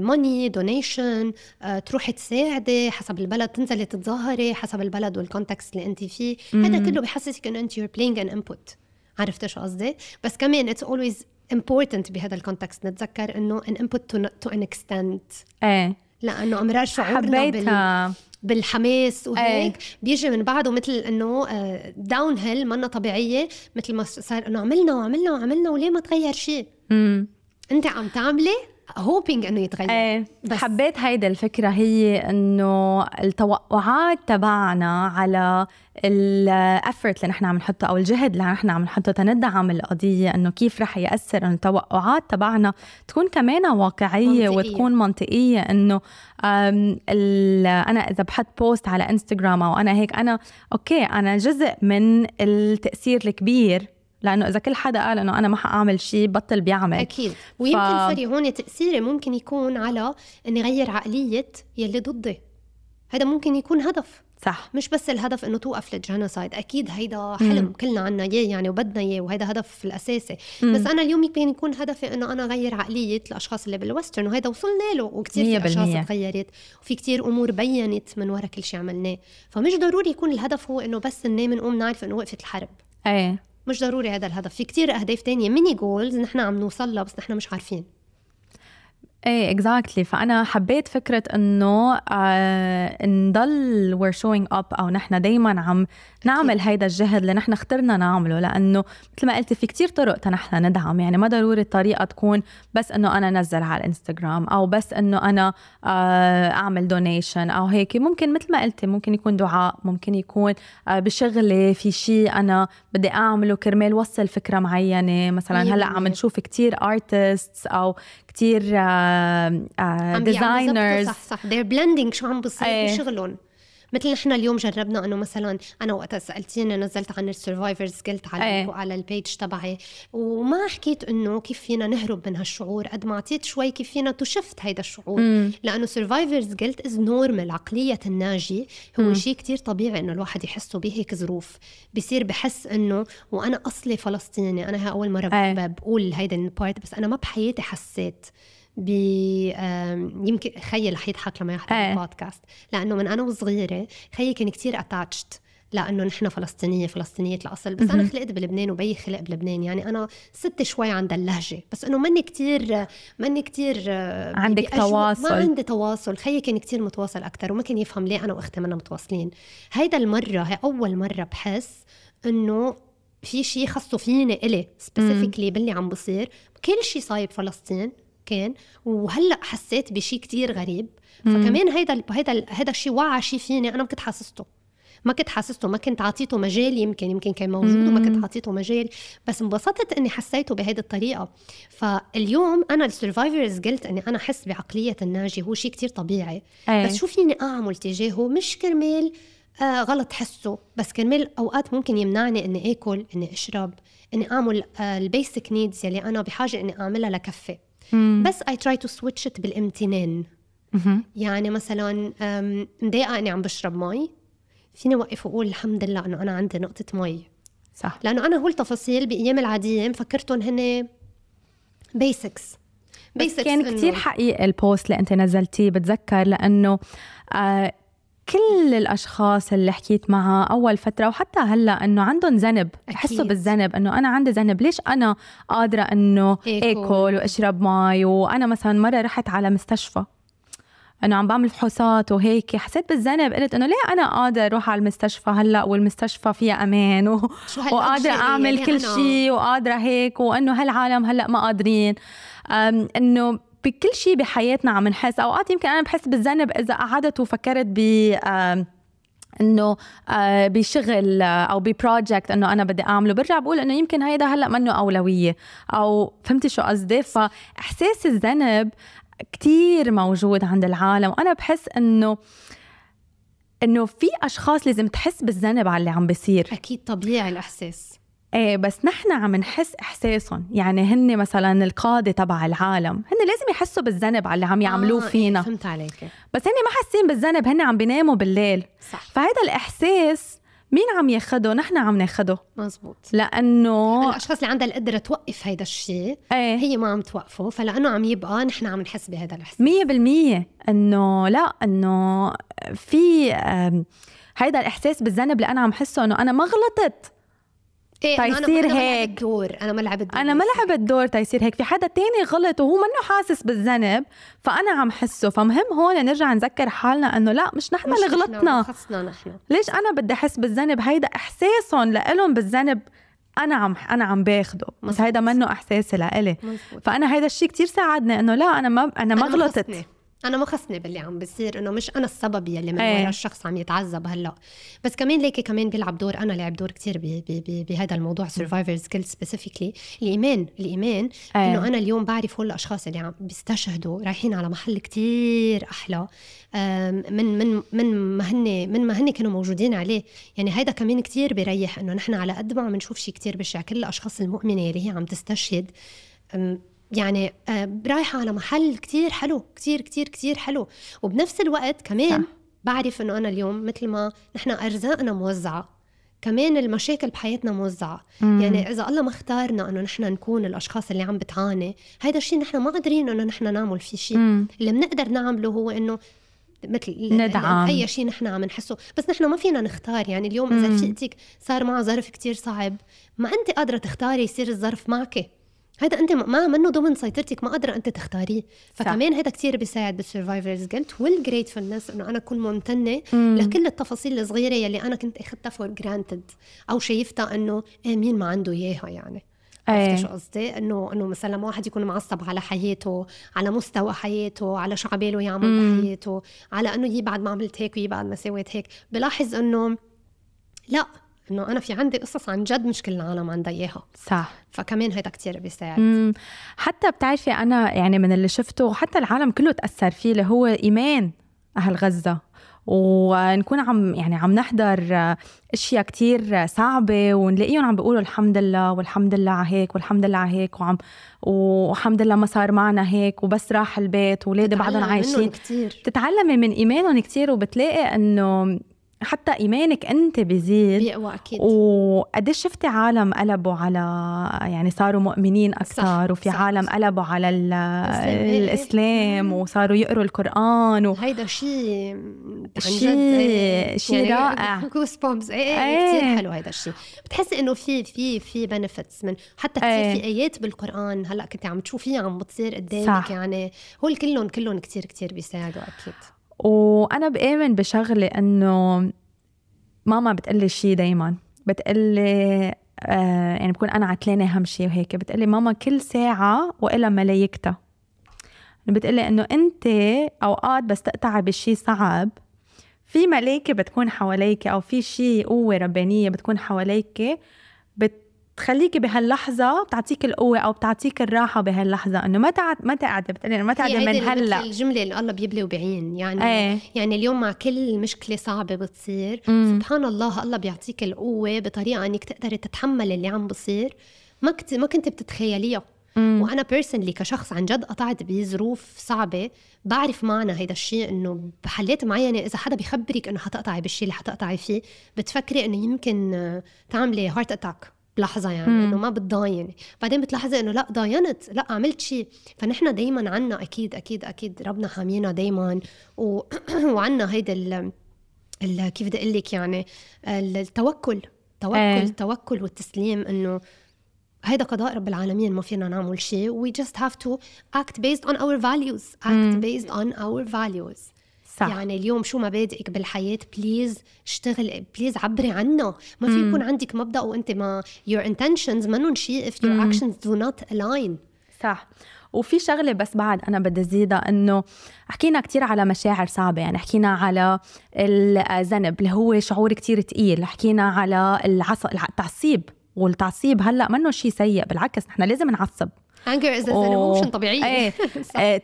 money donation تروحي تساعدي حسب البلد تنزلي تتظاهري حسب البلد وال context اللي أنت فيه. هذا كله بحسسك إنه أنت you're playing an input. عرفت شو قصدي؟ بس كمان it's always important بهذا ال context نتذكر إنه an input to, to an extent. إيه. لأنه أمرار شعورنا حبيتها. بال... بالحماس وهيك. إيه. بيجي من بعده مثل إنه downhill منا طبيعية مثل ما صار إنه عملنا وعملنا وعملنا وليه ما تغير شيء؟ أنت عم تعملي hoping إنه يتغير إيه بس حبيت هيدا الفكرة هي إنه التوقعات تبعنا على ال effort اللي نحن عم نحطه أو الجهد اللي نحن عم نحطه تندعم القضية إنه كيف رح يأثر إنه التوقعات تبعنا تكون كمان واقعية منطقية. وتكون منطقية إنه أنا إذا بحط post على انستغرام أو أنا هيك أنا أوكي أنا جزء من التأثير الكبير لأنه إذا كل حدا قال إنه أنا ما حأعمل شيء بطل بيعمل. أكيد. ويمكن ف... sorry هون تاثيري ممكن يكون على إني أغير عقلية يلي ضدي. هذا ممكن يكون هدف. صح. مش بس الهدف إنه توقف ال genocide. أكيد هيدا حلم مم. كلنا عنا إياه يعني وبدنا إياه وهيدا هدف الأساسي. مم. بس أنا اليوم يمكن يكون هدفي إنه أنا اغير عقلية الأشخاص اللي بال western وهيدا وصلنا له وكثير في أشخاص تغيرت وفي كثير أمور بينت من وراء كل شيء عملناه. فمش ضروري يكون الهدف هو إنه بس ننام نقوم نعرف إنه وقفت الحرب. إيه. مش ضروري هذا الهدف. في كتير أهداف تانية mini goals نحن عم نوصل لها بس نحن مش عارفين. إيه exactly فأنا حبيت فكرة إنه آه نضل we're showing up أو نحن دائما عم نعمل هيدا الجهد اللي نحن اخترنا نعمله. لأنه مثل ما قلتي في كتير طرق تنحن ندعم. يعني ما ضروري الطريقة تكون بس إنه أنا نزل على الانستغرام أو بس إنه أنا آه أعمل donation أو هيك. ممكن مثل ما قلتي ممكن يكون دعاء ممكن يكون آه بشغلي في شيء أنا بدي أعمله كرمال وصل فكرة معينة. مثلا هلأ عم نشوف كتير artists أو كتير designers صح صح they're blending شو عم بصير إيه. بشغلهم مثل نحن اليوم جربنا أنه مثلا أنا وقت سألتيني نزلت عن ال survivor's guilt على أيه. على ال page تبعي وما حكيت أنه كيف فينا نهرب من هالشعور قد ما اعطيت شوي كيف فينا ن shift هيدا الشعور مم. لأنه survivor's guilt is normal عقلية الناجي هو شيء كتير طبيعي إنه الواحد يحسه بهيك ظروف بصير بحس أنه وأنا أصلي فلسطيني أنا هي أول مرة أيه. بقول هيدا ال part بس أنا ما بحياتي حسيت ب يمكن خيي رح يضحك لما يحضر إيه. البودكاست. لأنه من أنا وصغيرة خيي كان كتير attached لأنه نحن فلسطينية فلسطينية الأصل. بس أنا خلقت بلبنان وبي خلق بلبنان. يعني أنا ستي شوي عندا اللهجة. بس إنه ماني كتير ماني كتير آه، عندك تواصل ما عندي تواصل. خيي كان كتير متواصل أكثر وما كان يفهم ليه أنا وأختي منا متواصلين. هيدا المرة هي أول مرة بحس إنه في شيء خصه فيني إلي specifically باللي عم بصير. كل شيء صايب فلسطين. كان وهلأ حسيت بشيء كتير غريب. فكمان هيدا هيدا هيدا الشيء وعى شيء فيني أنا ما كنت حاسسته. ما كنت حاسسته. ما كنت عطيته مجال يمكن يمكن كان موجود وما كنت عطيته مجال. بس انبسطت إني حسيته بهيدي الطريقة. فاليوم أنا ال survivor's guilt إني أنا أحس بعقلية الناجي. هو شيء كتير طبيعي. أي. بس شو فيني أعمل تجاهه؟ مش كرمال آه غلط حسه. بس كرمال أوقات ممكن يمنعني إني آكل إني أشرب إني أعمل آه ال basic needs يلي أنا بحاجة إني أعملها لكفي. بس I try to switch it بالامتنان. يعني مثلا مضايقة إني عم بشرب مي فيني اوقف وأقول الحمد لله إنه أنا عندي نقطة مي صح. لأنه أنا هول التفاصيل بأيام العادية مفكرتهم هن basics بس كان كتير حقيقي ال post اللي أنت نزلتيه بتذكر لأنه آه كل الأشخاص اللي حكيت معها أول فترة وحتى هلأ إنه عندهم ذنب بحسوا بالذنب إنه أنا عندي ذنب ليش أنا قادرة إنه آكل وأشرب مي وأنا مثلا مرة رحت على مستشفى إنه عم بعمل فحوصات وهيك حسيت بالذنب قلت إنه ليه أنا قادر أروح على المستشفى هلأ؟ والمستشفى فيها أمان و... وقادرة أعمل يعني كل شيء وقادرة هيك وإنه هالعالم هلأ ما قادرين. إنه بكل شيء بحياتنا عم نحس. أوقات يمكن أنا بحس بالذنب إذا قعدت وفكرت ب إنه آه بشغل أو ببروجكت إنه أنا بدي أعمله. برجع بقول إنه يمكن هيدا هلأ منه أولوية. أو فهمتي شو قصدي؟ فإحساس الذنب كتير موجود عند العالم. وأنا بحس إنه إنه في أشخاص لازم تحس بالذنب على اللي عم بيصير. أكيد طبيعي الإحساس. إيه بس نحن عم نحس إحساسهم. يعني هن مثلا القادة تبع العالم هن لازم يحسوا بالذنب على اللي عم يعملوه آه فينا. إيه فهمت عليك. بس هن ما حاسين بالذنب هن عم بيناموا بالليل. صح. فهذا الإحساس مين عم ياخده؟ نحن عم ناخده. مزبوط. لأنه الأشخاص اللي عندها القدرة توقف هيدا الشيء إيه. هي ما عم توقفه. فلأنه عم يبقى نحن عم نحس بهذا الإحساس. مية بالمية إنه لا إنه في هيدا الإحساس بالذنب اللي أنا عم حسه إنه أنا ما غلطت. إيه أنا- تيصير أنا ما هيك. لعبت دور أنا ما لعبت دور أنا ما لعبت دور تيصير هيك. في حدا تاني غلط وهو منه حاسس بالذنب فأنا عم حسه. فمهم هون نرجع نذكر حالنا إنه لا مش نحن اللي غلطنا. خصنا نحن. ليش أنا بدي أحس بالذنب؟ هيدا إحساسهم لإلهم بالذنب أنا عم أنا عم باخده. بس. هيدا منه إحساسي لإلي. فأنا هيدا الشيء كتير ساعدني إنه لا أنا ما أنا ما أنا غلطت. أنا ما خصني باللي عم بيصير إنه مش أنا السبب يلي من إيه. ورا الشخص عم يتعذب هلأ. بس كمان ليكي كمان بيلعب دور أنا لعب دور ب- بهذا الموضوع survivor's guilt specifically الإيمان الإيمان إيه. إنه أنا اليوم بعرف هول الاشخاص اللي عم بيستشهدوا رايحين على محل كتير أحلى من من من ما هن من ما هن كانوا موجودين عليه. يعني هيدا كمان كتير بيريح إنه نحن على قد ما عم نشوف شيء كتير بشع كل الأشخاص المؤمنة اللي هي عم تستشهد. يعني آه، رايحة على محل كتير حلو كتير كتير كتير حلو وبنفس الوقت كمان صح. بعرف إنه أنا اليوم مثل ما نحن ارزاقنا موزعة كمان المشاكل بحياتنا موزعة مم. يعني إذا الله ما اختارنا إنه نحن نكون الأشخاص اللي عم بتعاني هيدا الشيء نحن ما قادرين إنه نحن نعمل فيه شيء مم. اللي بنقدر نعمله هو إنه مثل ندعم. أي شيء نحن عم نحسه بس نحن ما فينا نختار يعني اليوم إذا. رفيقتك صار معها ظرف كتير صعب ما انت قادرة تختاري يصير الظرف معك هذا أنت ما منه ضمن سيطرتك ما قادرة أنت تختاريه فكمان هذا كتير بيساعد بال survivor's guilt وال gratefulness إنه أنا أكون ممتنة مم. لكل التفاصيل الصغيرة يلي أنا كنت أخذتها for granted أو شايفتها إنه إيه مين ما عنده إياها يعني عرفتي إيه شو قصدي؟ إنه إنه مثلا لما واحد يكون معصب على حياته، على مستوى حياته، على شو عباله يعمل مم. بحياته، على إنه يي بعد ما عملت هيك ويي بعد ما سويت هيك، بلاحظ إنه لا إنه أنا في عندي قصص عن جد مش كل العالم عندها إياها، صح. فكمان هيدا كتير بيساعد. مم. حتى بتعرفي أنا يعني من اللي شفته حتى العالم كله تأثر فيه اللي هو إيمان أهل غزة. ونكون عم يعني عم نحضر أشياء كتير صعبة ونلاقيهم عم بيقولوا الحمد لله والحمد لله على هيك والحمد لله على هيك وعم والحمد لله ما صار معنا هيك وبس راح البيت واولادي بعدهم عايشين. كتير. بتتعلمي من إيمانهم كتير وبتلاقي إنه حتى إيمانك أنت بيزيد بيقوى أكيد وقديش شفتي عالم قلبوا على يعني صاروا مؤمنين أكثر صح، وفي صح، عالم صح. قلبوا على ال- الإسلام، إيه، إيه. الإسلام. وصاروا يقروا القرآن و... هيدا شيء شيء- إيه، شيء رائع. goosebumps إيه إيه إيه. كثير حلو هيدا الشيء بتحسي إنه في في في benefits من حتى كثير إيه. في آيات بالقرآن هلأ كنت عم تشوفيها عم بتصير قدامك. يعني هول كلهم كلهم كثير كثير بيساعدوا أكيد وأنا بآمن بشغلة إنه ماما بتقلي شيء دايما. بتقلي آه يعني بكون أنا عتلانة همشي وهيك. بتقلي ماما كل ساعة وإلها ملايكتها. بتقلي إنه أنت أوقات بس تقطعي بشيء صعب. في ملايكة بتكون حواليك أو في شيء قوة ربانية بتكون حواليك بتخليكي بهاللحظة بتعطيك القوة أو بتعطيك الراحة بهاللحظة إنه ما تقعد ما تقعدي بتقلي إنه ما هيدي من هلأ. الجملة اللي الله بيبلي وبيعين يعني إيه. يعني اليوم مع كل مشكلة صعبة بتصير مم. سبحان الله الله بيعطيك القوة بطريقة إنك تقدري تتحملي اللي عم بصير. ما كنت ما كنت بتتخيليها مم. وأنا personally كشخص عن جد قطعت بظروف صعبة بعرف معنى هيدا الشيء إنه بحالات معينه إذا حدا بيخبرك إنه حتقطعي بالشيء اللي حتقطعي فيه بتفكري إنه يمكن تعملي heart attack بلحظة يعني. إنه ما بتضايني بعدين بتلاحظي إنه لأ ضاينت لأ عملت شيء فنحن دايما عنا أكيد أكيد أكيد ربنا حامينا دايما و... وعنا هيدا ال... ال... كيف بدي أقول لك يعني التوكل توكل إيه. التوكل والتسليم إنه هيدا قضاء رب العالمين ما فينا نعمل شيء we just have to act based on our values act مم. based on our values صح. يعني اليوم شو مبادئك بالحياة؟ please اشتغل please عبري عنها ما في. يكون عندك مبدأ وأنت ما your intentions منهم شيء if your actions do not align. صح. وفي شغلة بس بعد أنا بدي أزيدها إنه حكينا كتير على مشاعر صعبة يعني حكينا على الذنب اللي هو شعور كتير تقيل حكينا على العص... التعصيب. والتعصيب هلأ منه شيء سيء بالعكس نحن لازم نعصب. Is an أوه. emotion طبيعية إيه. آه،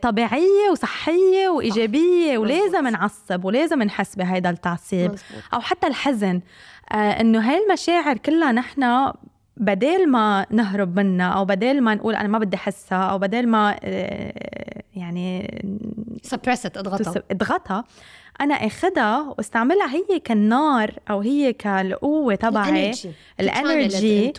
وصحية وإيجابية مزبوط. ولازم نعصب ولازم نحس بهيدا التعصيب مزبوط. أو حتى الحزن آه إنه هاي المشاعر كلها نحن بدل ما نهرب منها أو بدل ما نقول أنا ما بدي أحسها أو بدل ما آه، يعني suppress it اضغطها اضغطها أنا آخدها واستعملها هي كالنار أو هي كالقوة تبعي ال energy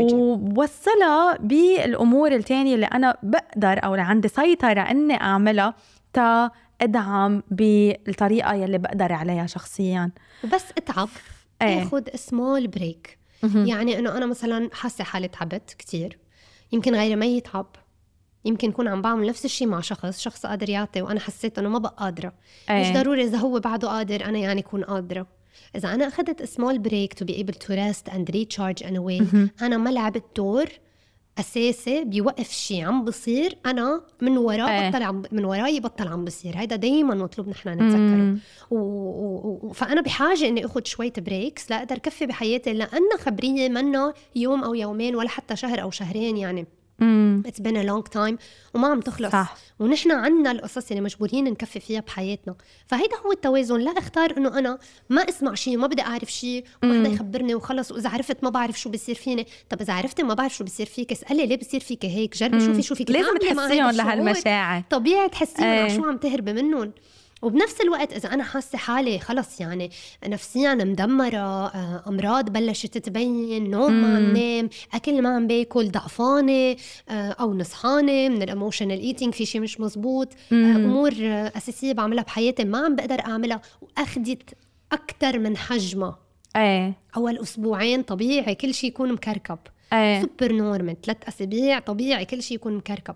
ووصلها بالأمور الثانية اللي أنا بقدر أو اللي عندي سيطرة إني أعملها تا أدعم بالطريقة يلي بقدر عليها شخصيا. وبس اتعب. إيه. اخذ small break يعني إنه أنا مثلا حاسة حالي تعبت كثير يمكن غيري ما يتعب. يمكن يكون عم بعمل نفس الشيء مع شخص شخص قادر يعطي وأنا حسيت إنه ما بقى قادرة. أيه. مش ضروري إذا هو بعده قادر أنا يعني أكون قادرة. إذا أنا أخذت small break to be able to rest and recharge in a way أنا ما لعبت دور أساسي بيوقف شيء عم بصير أنا من وراه أيه. بطل عم من وراي بطل عم بصير. هيدا دائما مطلوب نحن نتذكره. و... و... فأنا بحاجة إني أخذ شوية breaks لاقدر كفي بحياتي لانها خبرية منا يوم أو يومين ولا حتى شهر أو شهرين يعني. it's been a long time وما عم تخلص. صح. ونحن عنا القصص اللي مجبورين نكفي فيها بحياتنا. فهيدا هو التوازن. لا اختار إنه أنا ما أسمع شيء وما بدي أعرف شيء وما حدا يخبرني وخلص. وإذا عرفت ما بعرف شو بصير فيني. طب إذا عرفتي ما بعرف شو بصير فيك اسالي ليه بصير فيك هيك؟ جربي شوفي شو فيك لازم تحسيهم لهالمشاعر. طبيعي تحسيهم. إيه. شو عم تهربي منهم؟ وبنفس الوقت إذا أنا حاسة حالي خلص يعني نفسيا مدمرة آه، أمراض بلشت تبين نوم ما عم نام أكل ما عم باكل ضعفانة آه، أو نصحانة من ال emotional eating في شيء مش مزبوط آه، أمور أساسية بعملها بحياتي ما عم بقدر أعملها واخذت أكثر من حجمها. إيه. أول أسبوعين طبيعي كل شيء يكون مكركب. إيه. super normal ثلاث أسابيع طبيعي كل شيء يكون مكركب.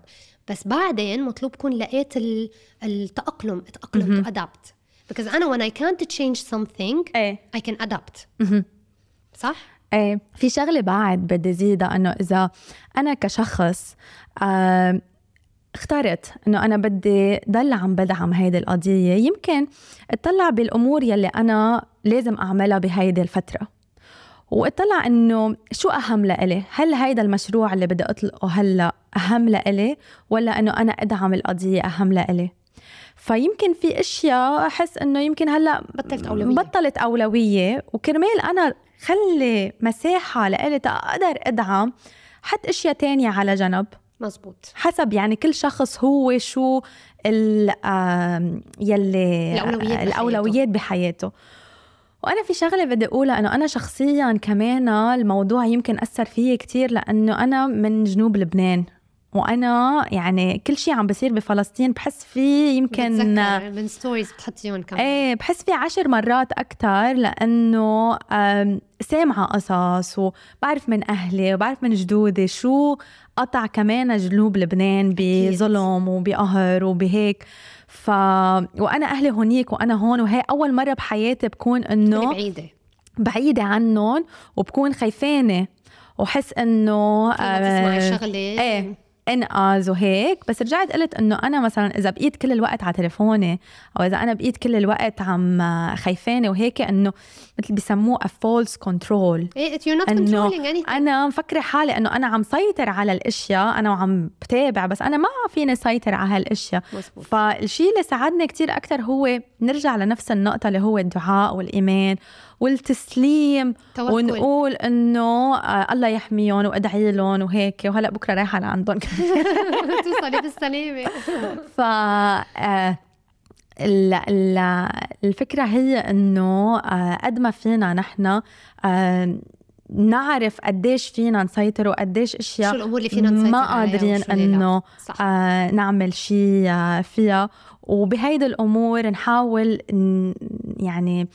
بس بعدين مطلوب كون لقيت التأقلم اتأقلم تو adapt. Because أنا when I can't change something إيه. I can adapt. صح؟ إيه. في شغلة بعد بدي زيدها إنه إذا أنا كشخص آه اخترت إنه أنا بدي ضل عم بدعم هيدي القضية يمكن اطلع بالأمور يلي أنا لازم أعملها بهيدي واطلع انه شو اهم لإلي؟ هل هيدا المشروع اللي بدي اطلقه هلا اهم لإلي؟ ولا انه أنا ادعم القضية اهم لإلي؟ فيمكن في اشياء احس انه يمكن هلا بطلت أولوية. بطلت أولوية وكرمال أنا خلي مساحة لإلي أقدر أدعم حط اشياء تانية على جنب. مزبوط. حسب يعني كل شخص هو شو ال يلي الأولويات, الأولويات بحياته. وأنا في شغلة بدي أقولها إنه أنا شخصيا كمان الموضوع يمكن أثر فيي كتير لأنه أنا من جنوب لبنان. وأنا يعني كل شيء عم بصير بفلسطين بحس فيه يمكن من ستوريز بتحطيهم كمان. إيه بحس فيه عشر مرات أكثر لأنه سامعة قصص وبعرف من أهلي وبعرف من جدودي شو قطع كمان جنوب لبنان بظلم وبقهر وبهيك. ف وأنا أهلي هونيك وأنا هون وهي أول مرة بحياتي بكون إنه بعيدة. بعيدة عنهم وبكون خايفانة. وحس إنه تسمعي شغلة. إيه. انقذ وهيك بس رجعت قلت إنه أنا مثلا إذا بقيت كل الوقت على تليفوني أو إذا أنا بقيت كل الوقت عم خايفانة وهيك إنه مثل بسموه a false control. إيه you're not إنه أنا مفكرة حالي إنه أنا عم سيطر على الأشياء أنا وعم بتابع بس أنا ما فيني سيطر على هالأشياء. فالشيء اللي ساعدني كتير أكثر هو نرجع لنفس النقطة اللي هو الدعاء والإيمان والتسليم توكل. ونقول إنه آه الله يحميهم وأدعي لهم وهيك. وهلا بكرة رايحة لعندهم توصلي بالسلامة. ف آه الفكرة هي إنه آه قد ما فينا نحن نعرف قديش فينا نسيطر وقديش أشياء شو الأمور اللي فينا نسيطر ما قادرين إنه آه نعمل شيء آه فيها. وبهيدي الأمور نحاول يعني آه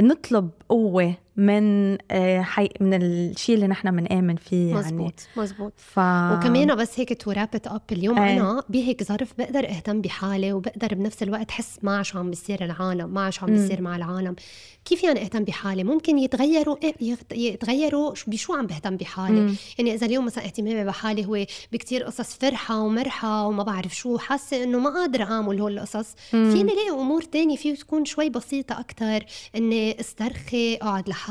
نطلب قوة من آه، حي من الشيء اللي نحن بنآمن فيه يعني. مزبوط مزبوط ف... وكمان بس هيك to wrap up اليوم أي. أنا بهيك ظرف بقدر أهتم بحالي وبقدر بنفس الوقت حس مع شو عم بيصير العالم مع شو عم بيصير مع العالم. كيف يعني أهتم بحالي؟ ممكن يتغيروا إيه، يتغيروا بشو عم بهتم بحالي؟ مم. يعني إذا اليوم مثلا اهتمامي بحالي هو بكتير قصص فرحة ومرحة وما بعرف شو حاسة إنه ما قادرة أعمل هول القصص. فيني الاقي أمور تانية؟ فيه تكون شوي بسيطة أكثر إني أسترخي أقعد لحالي.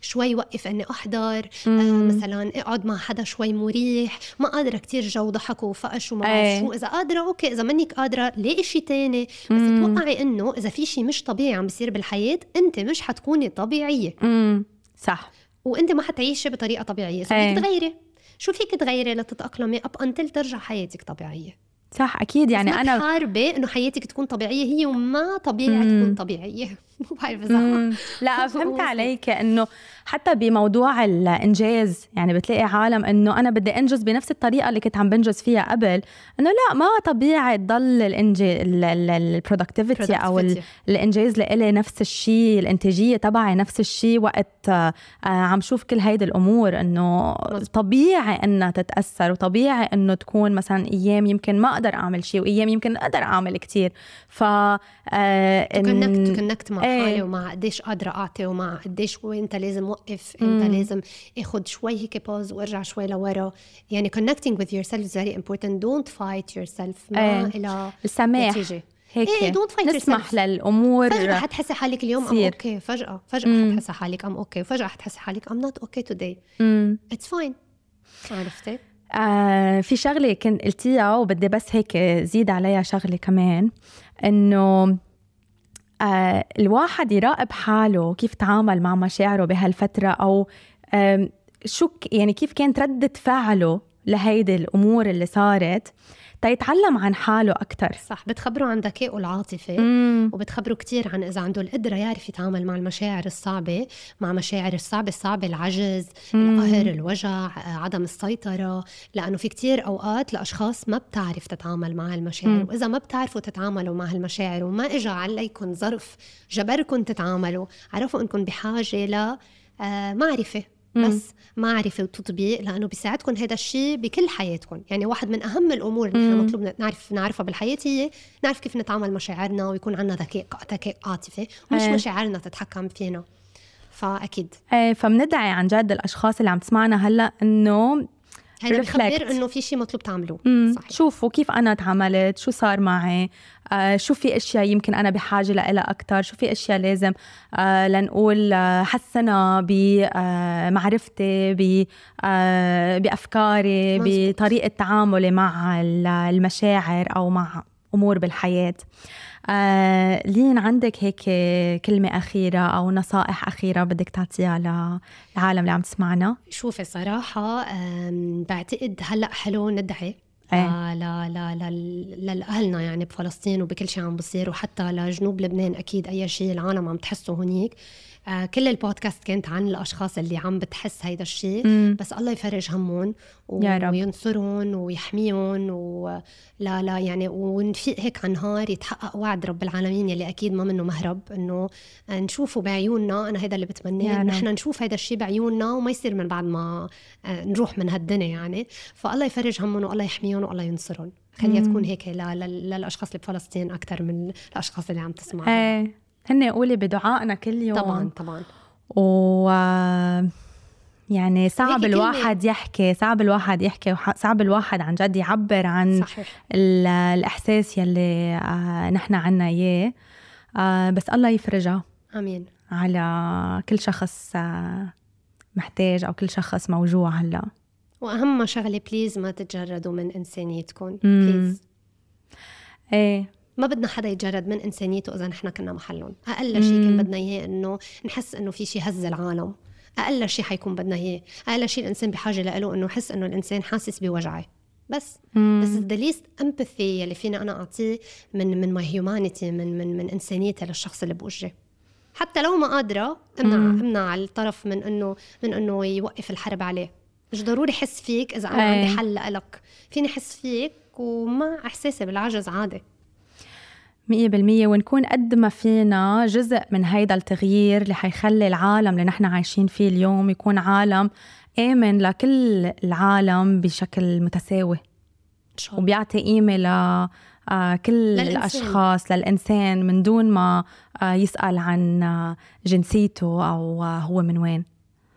شوي وقف إني أحضر. آه مثلا اقعد مع حدا شوي مريح. ما قادرة كتير جو ضحك وفقش وما بعرف إيه. شو. إذا قادرة okay. إذا منك قادرة لاقي شيء تاني. بس توقعي إنه إذا في شيء مش طبيعي عم بيصير بالحياة أنت مش حتكوني طبيعية. امم صح. وأنت ما حتعيشي بطريقة طبيعية. so إيه. بدك تغيري؟ شو فيك تغيري لتتأقلمي up until ترجع حياتك طبيعية؟ صح أكيد. يعني أنا تحاربي إنه حياتك تكون طبيعية هي وما طبيعي مم. تكون طبيعية. مو بعرف اذا. لا فهمت عليك إنه حتى بموضوع الإنجاز يعني بتلاقي عالم إنه أنا بدي أنجز بنفس الطريقة اللي كنت عم بنجز فيها قبل إنه لا ما طبيعي تضل ال productivity أو. الإنجاز لإلي نفس الشيء الإنتاجية تبعي نفس الشيء وقت آه، عم شوف كل هيدي الأمور إنه. طبيعي إنها تتأثر وطبيعي إنه تكون مثلا أيام يمكن ما أقدر أعمل شيء وأيام يمكن أقدر أعمل كتير ف آه، تكونكت إن- تكونكت مع إيه. حالي ومع قديش قادرة أعطي ومع قديش وانت لازم وقف مم. انت لازم اخد شوي هيك باوز وأرجع شوي لورا يعني connecting with yourself is very important don't fight yourself ما. إلى السماح نتيجة هيك إيه، don't fight نسمح yourself. للأمور فجأة حتحسي حالك اليوم I'm. okay فجأة فجأة مم. حتحسي حالك I'm okay وفجأة حتحسي حالك I'm not okay مم. it's fine عرفتي؟ آه في شغلة كنت قلتيها وبدي بس هيك زيد عليها شغلة كمان إنه آه الواحد يراقب حاله كيف تعامل مع مشاعره بهالفترة أو آم، شو يعني كيف كانت ردة فعله لهيدي الأمور اللي صارت. تيتعلم عن حاله أكثر صح بتخبروا عن ذكائه العاطفي وبتخبره كتير عن إذا عنده القدرة يعرف يتعامل مع المشاعر الصعبة مع مشاعر الصعبة الصعبة العجز القهر الوجع عدم السيطرة لأنه في كتير أوقات لأشخاص ما بتعرف تتعامل مع هالمشاعر مم. وإذا ما بتعرفوا تتعاملوا مع هالمشاعر وما إجا عليكم ظرف جبركم تتعاملوا عرفوا إنكم بحاجة ل آه، معرفة مم. بس معرفة وتطبيق لأنه بيساعدكم هذا الشيء بكل حياتكم يعني واحد من أهم الأمور اللي نحن. مطلوب نعرف نعرفها بالحياة هي نعرف كيف نتعامل مشاعرنا ويكون عندنا ذكاء ذكاء عاطفي ومش إيه. مشاعرنا تتحكم فينا فأكيد إيه فبندعي عن جد الأشخاص اللي عم تسمعنا هلأ إنه هذا. بخبر إنه في شيء مطلوب تعملوه. صحيح شوفوا كيف أنا تعاملت شو صار معي آه شو في أشياء يمكن أنا بحاجة لها أكثر شو في أشياء لازم آه لنقول آه حسنها بمعرفتي ب آه بأفكاري. بطريقة تعاملي مع ال- المشاعر أو مع أمور بالحياة آه لين عندك هيك كلمة أخيرة أو نصائح أخيرة بدك تعطيها للعالم اللي عم تسمعنا شوفي صراحة بعتقد هلأ حلو ندعي إيه. ل ل ل لأهلنا يعني بفلسطين وبكل شيء عم بصير وحتى لجنوب لبنان أكيد أي شيء العالم عم تحسه هونيك آه كل البودكاست كانت عن الأشخاص اللي عم بتحس هيدا الشيء. بس الله يفرج همهم و- يا رب. وينصرهم ويحميهم ولا لا يعني ونفيق هيك على نهار يتحقق وعد رب العالمين يلي أكيد ما منه مهرب إنه نشوفه بعيوننا أنا هيدا اللي بتمناه. نحن نشوف هيدا الشيء بعيوننا وما يصير من بعد ما آه، نروح من هالدنيا يعني فالله يفرج همهم والله يحميهم والله ينصرهم خليها. تكون هيك للأشخاص اللي بفلسطين أكثر من الأشخاص اللي عم تسمع إيه هن قولي بدعائنا كل يوم. طبعا طبعا. و يعني صعب الواحد يحكي صعب الواحد يحكي صعب الواحد عن جد يعبر عن صحيح. ال- الإحساس يلي آه نحن عنا إياه. آه بس الله يفرجها آمين. على كل شخص آه محتاج أو كل شخص موجوع هلا. وأهم شغلة please ما تتجردوا من إنسانيتكم. please إيه. ما بدنا حدا يتجرد من إنسانيته إذا نحن كنا محلهم أقل شيء كان مم. بدنا إياه إنه نحس إنه في شيء هز العالم. أقل شيء حيكون بدنا إياه. أقل شيء الإنسان بحاجة له إنه يحس إنه الإنسان حاسس بوجعي بس. بس the least empathy يلي فينا أنا أعطيه من من my humanity من من من إنسانيتي للشخص اللي بوجهي حتى لو ما قادرة امنع مم. امنع الطرف من انه من إنه يوقف الحرب عليه. مش ضروري احس فيك إذا أنا أي. عندي حل لك. فيني أحس فيك ومع إحساسي بالعجز عادي. مية بالمية ونكون قد ما فينا جزء من هيدا التغيير اللي حيخلي العالم اللي نحن عايشين فيه اليوم يكون عالم آمن لكل العالم بشكل متساوي. شاء الله. وبيعطي قيمة ل آه، كل للإنسان. الأشخاص للإنسان من دون ما آه، يسأل عن آه، جنسيته أو هو من وين.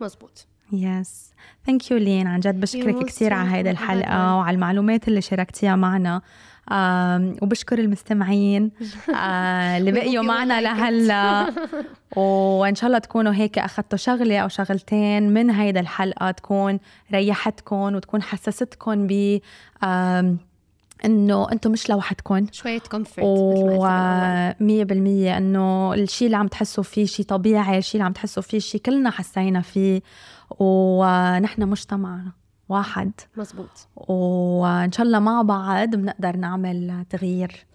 مزبوط yes thank you لين عن جد بشكرك كثير على هيدي أبداً. وعلى المعلومات اللي شاركتيها معنا. وبشكر المستمعين آه، اللي بقيوا معنا. لهلا وإن شاء الله تكونوا هيك أخذتوا شغلة أو شغلتين من هيدا الحلقة تكون ريحتكم وتكون حسستكم ب إنه أنتم مش لوحدكم شوية كومفورت. ومية بالمية إنه الشيء اللي عم تحسوا فيه شيء طبيعي الشيء اللي عم تحسوا فيه شيء كلنا حسينا فيه ونحن مجتمع واحد. مزبوط وإن شاء الله مع بعض بنقدر نعمل تغيير.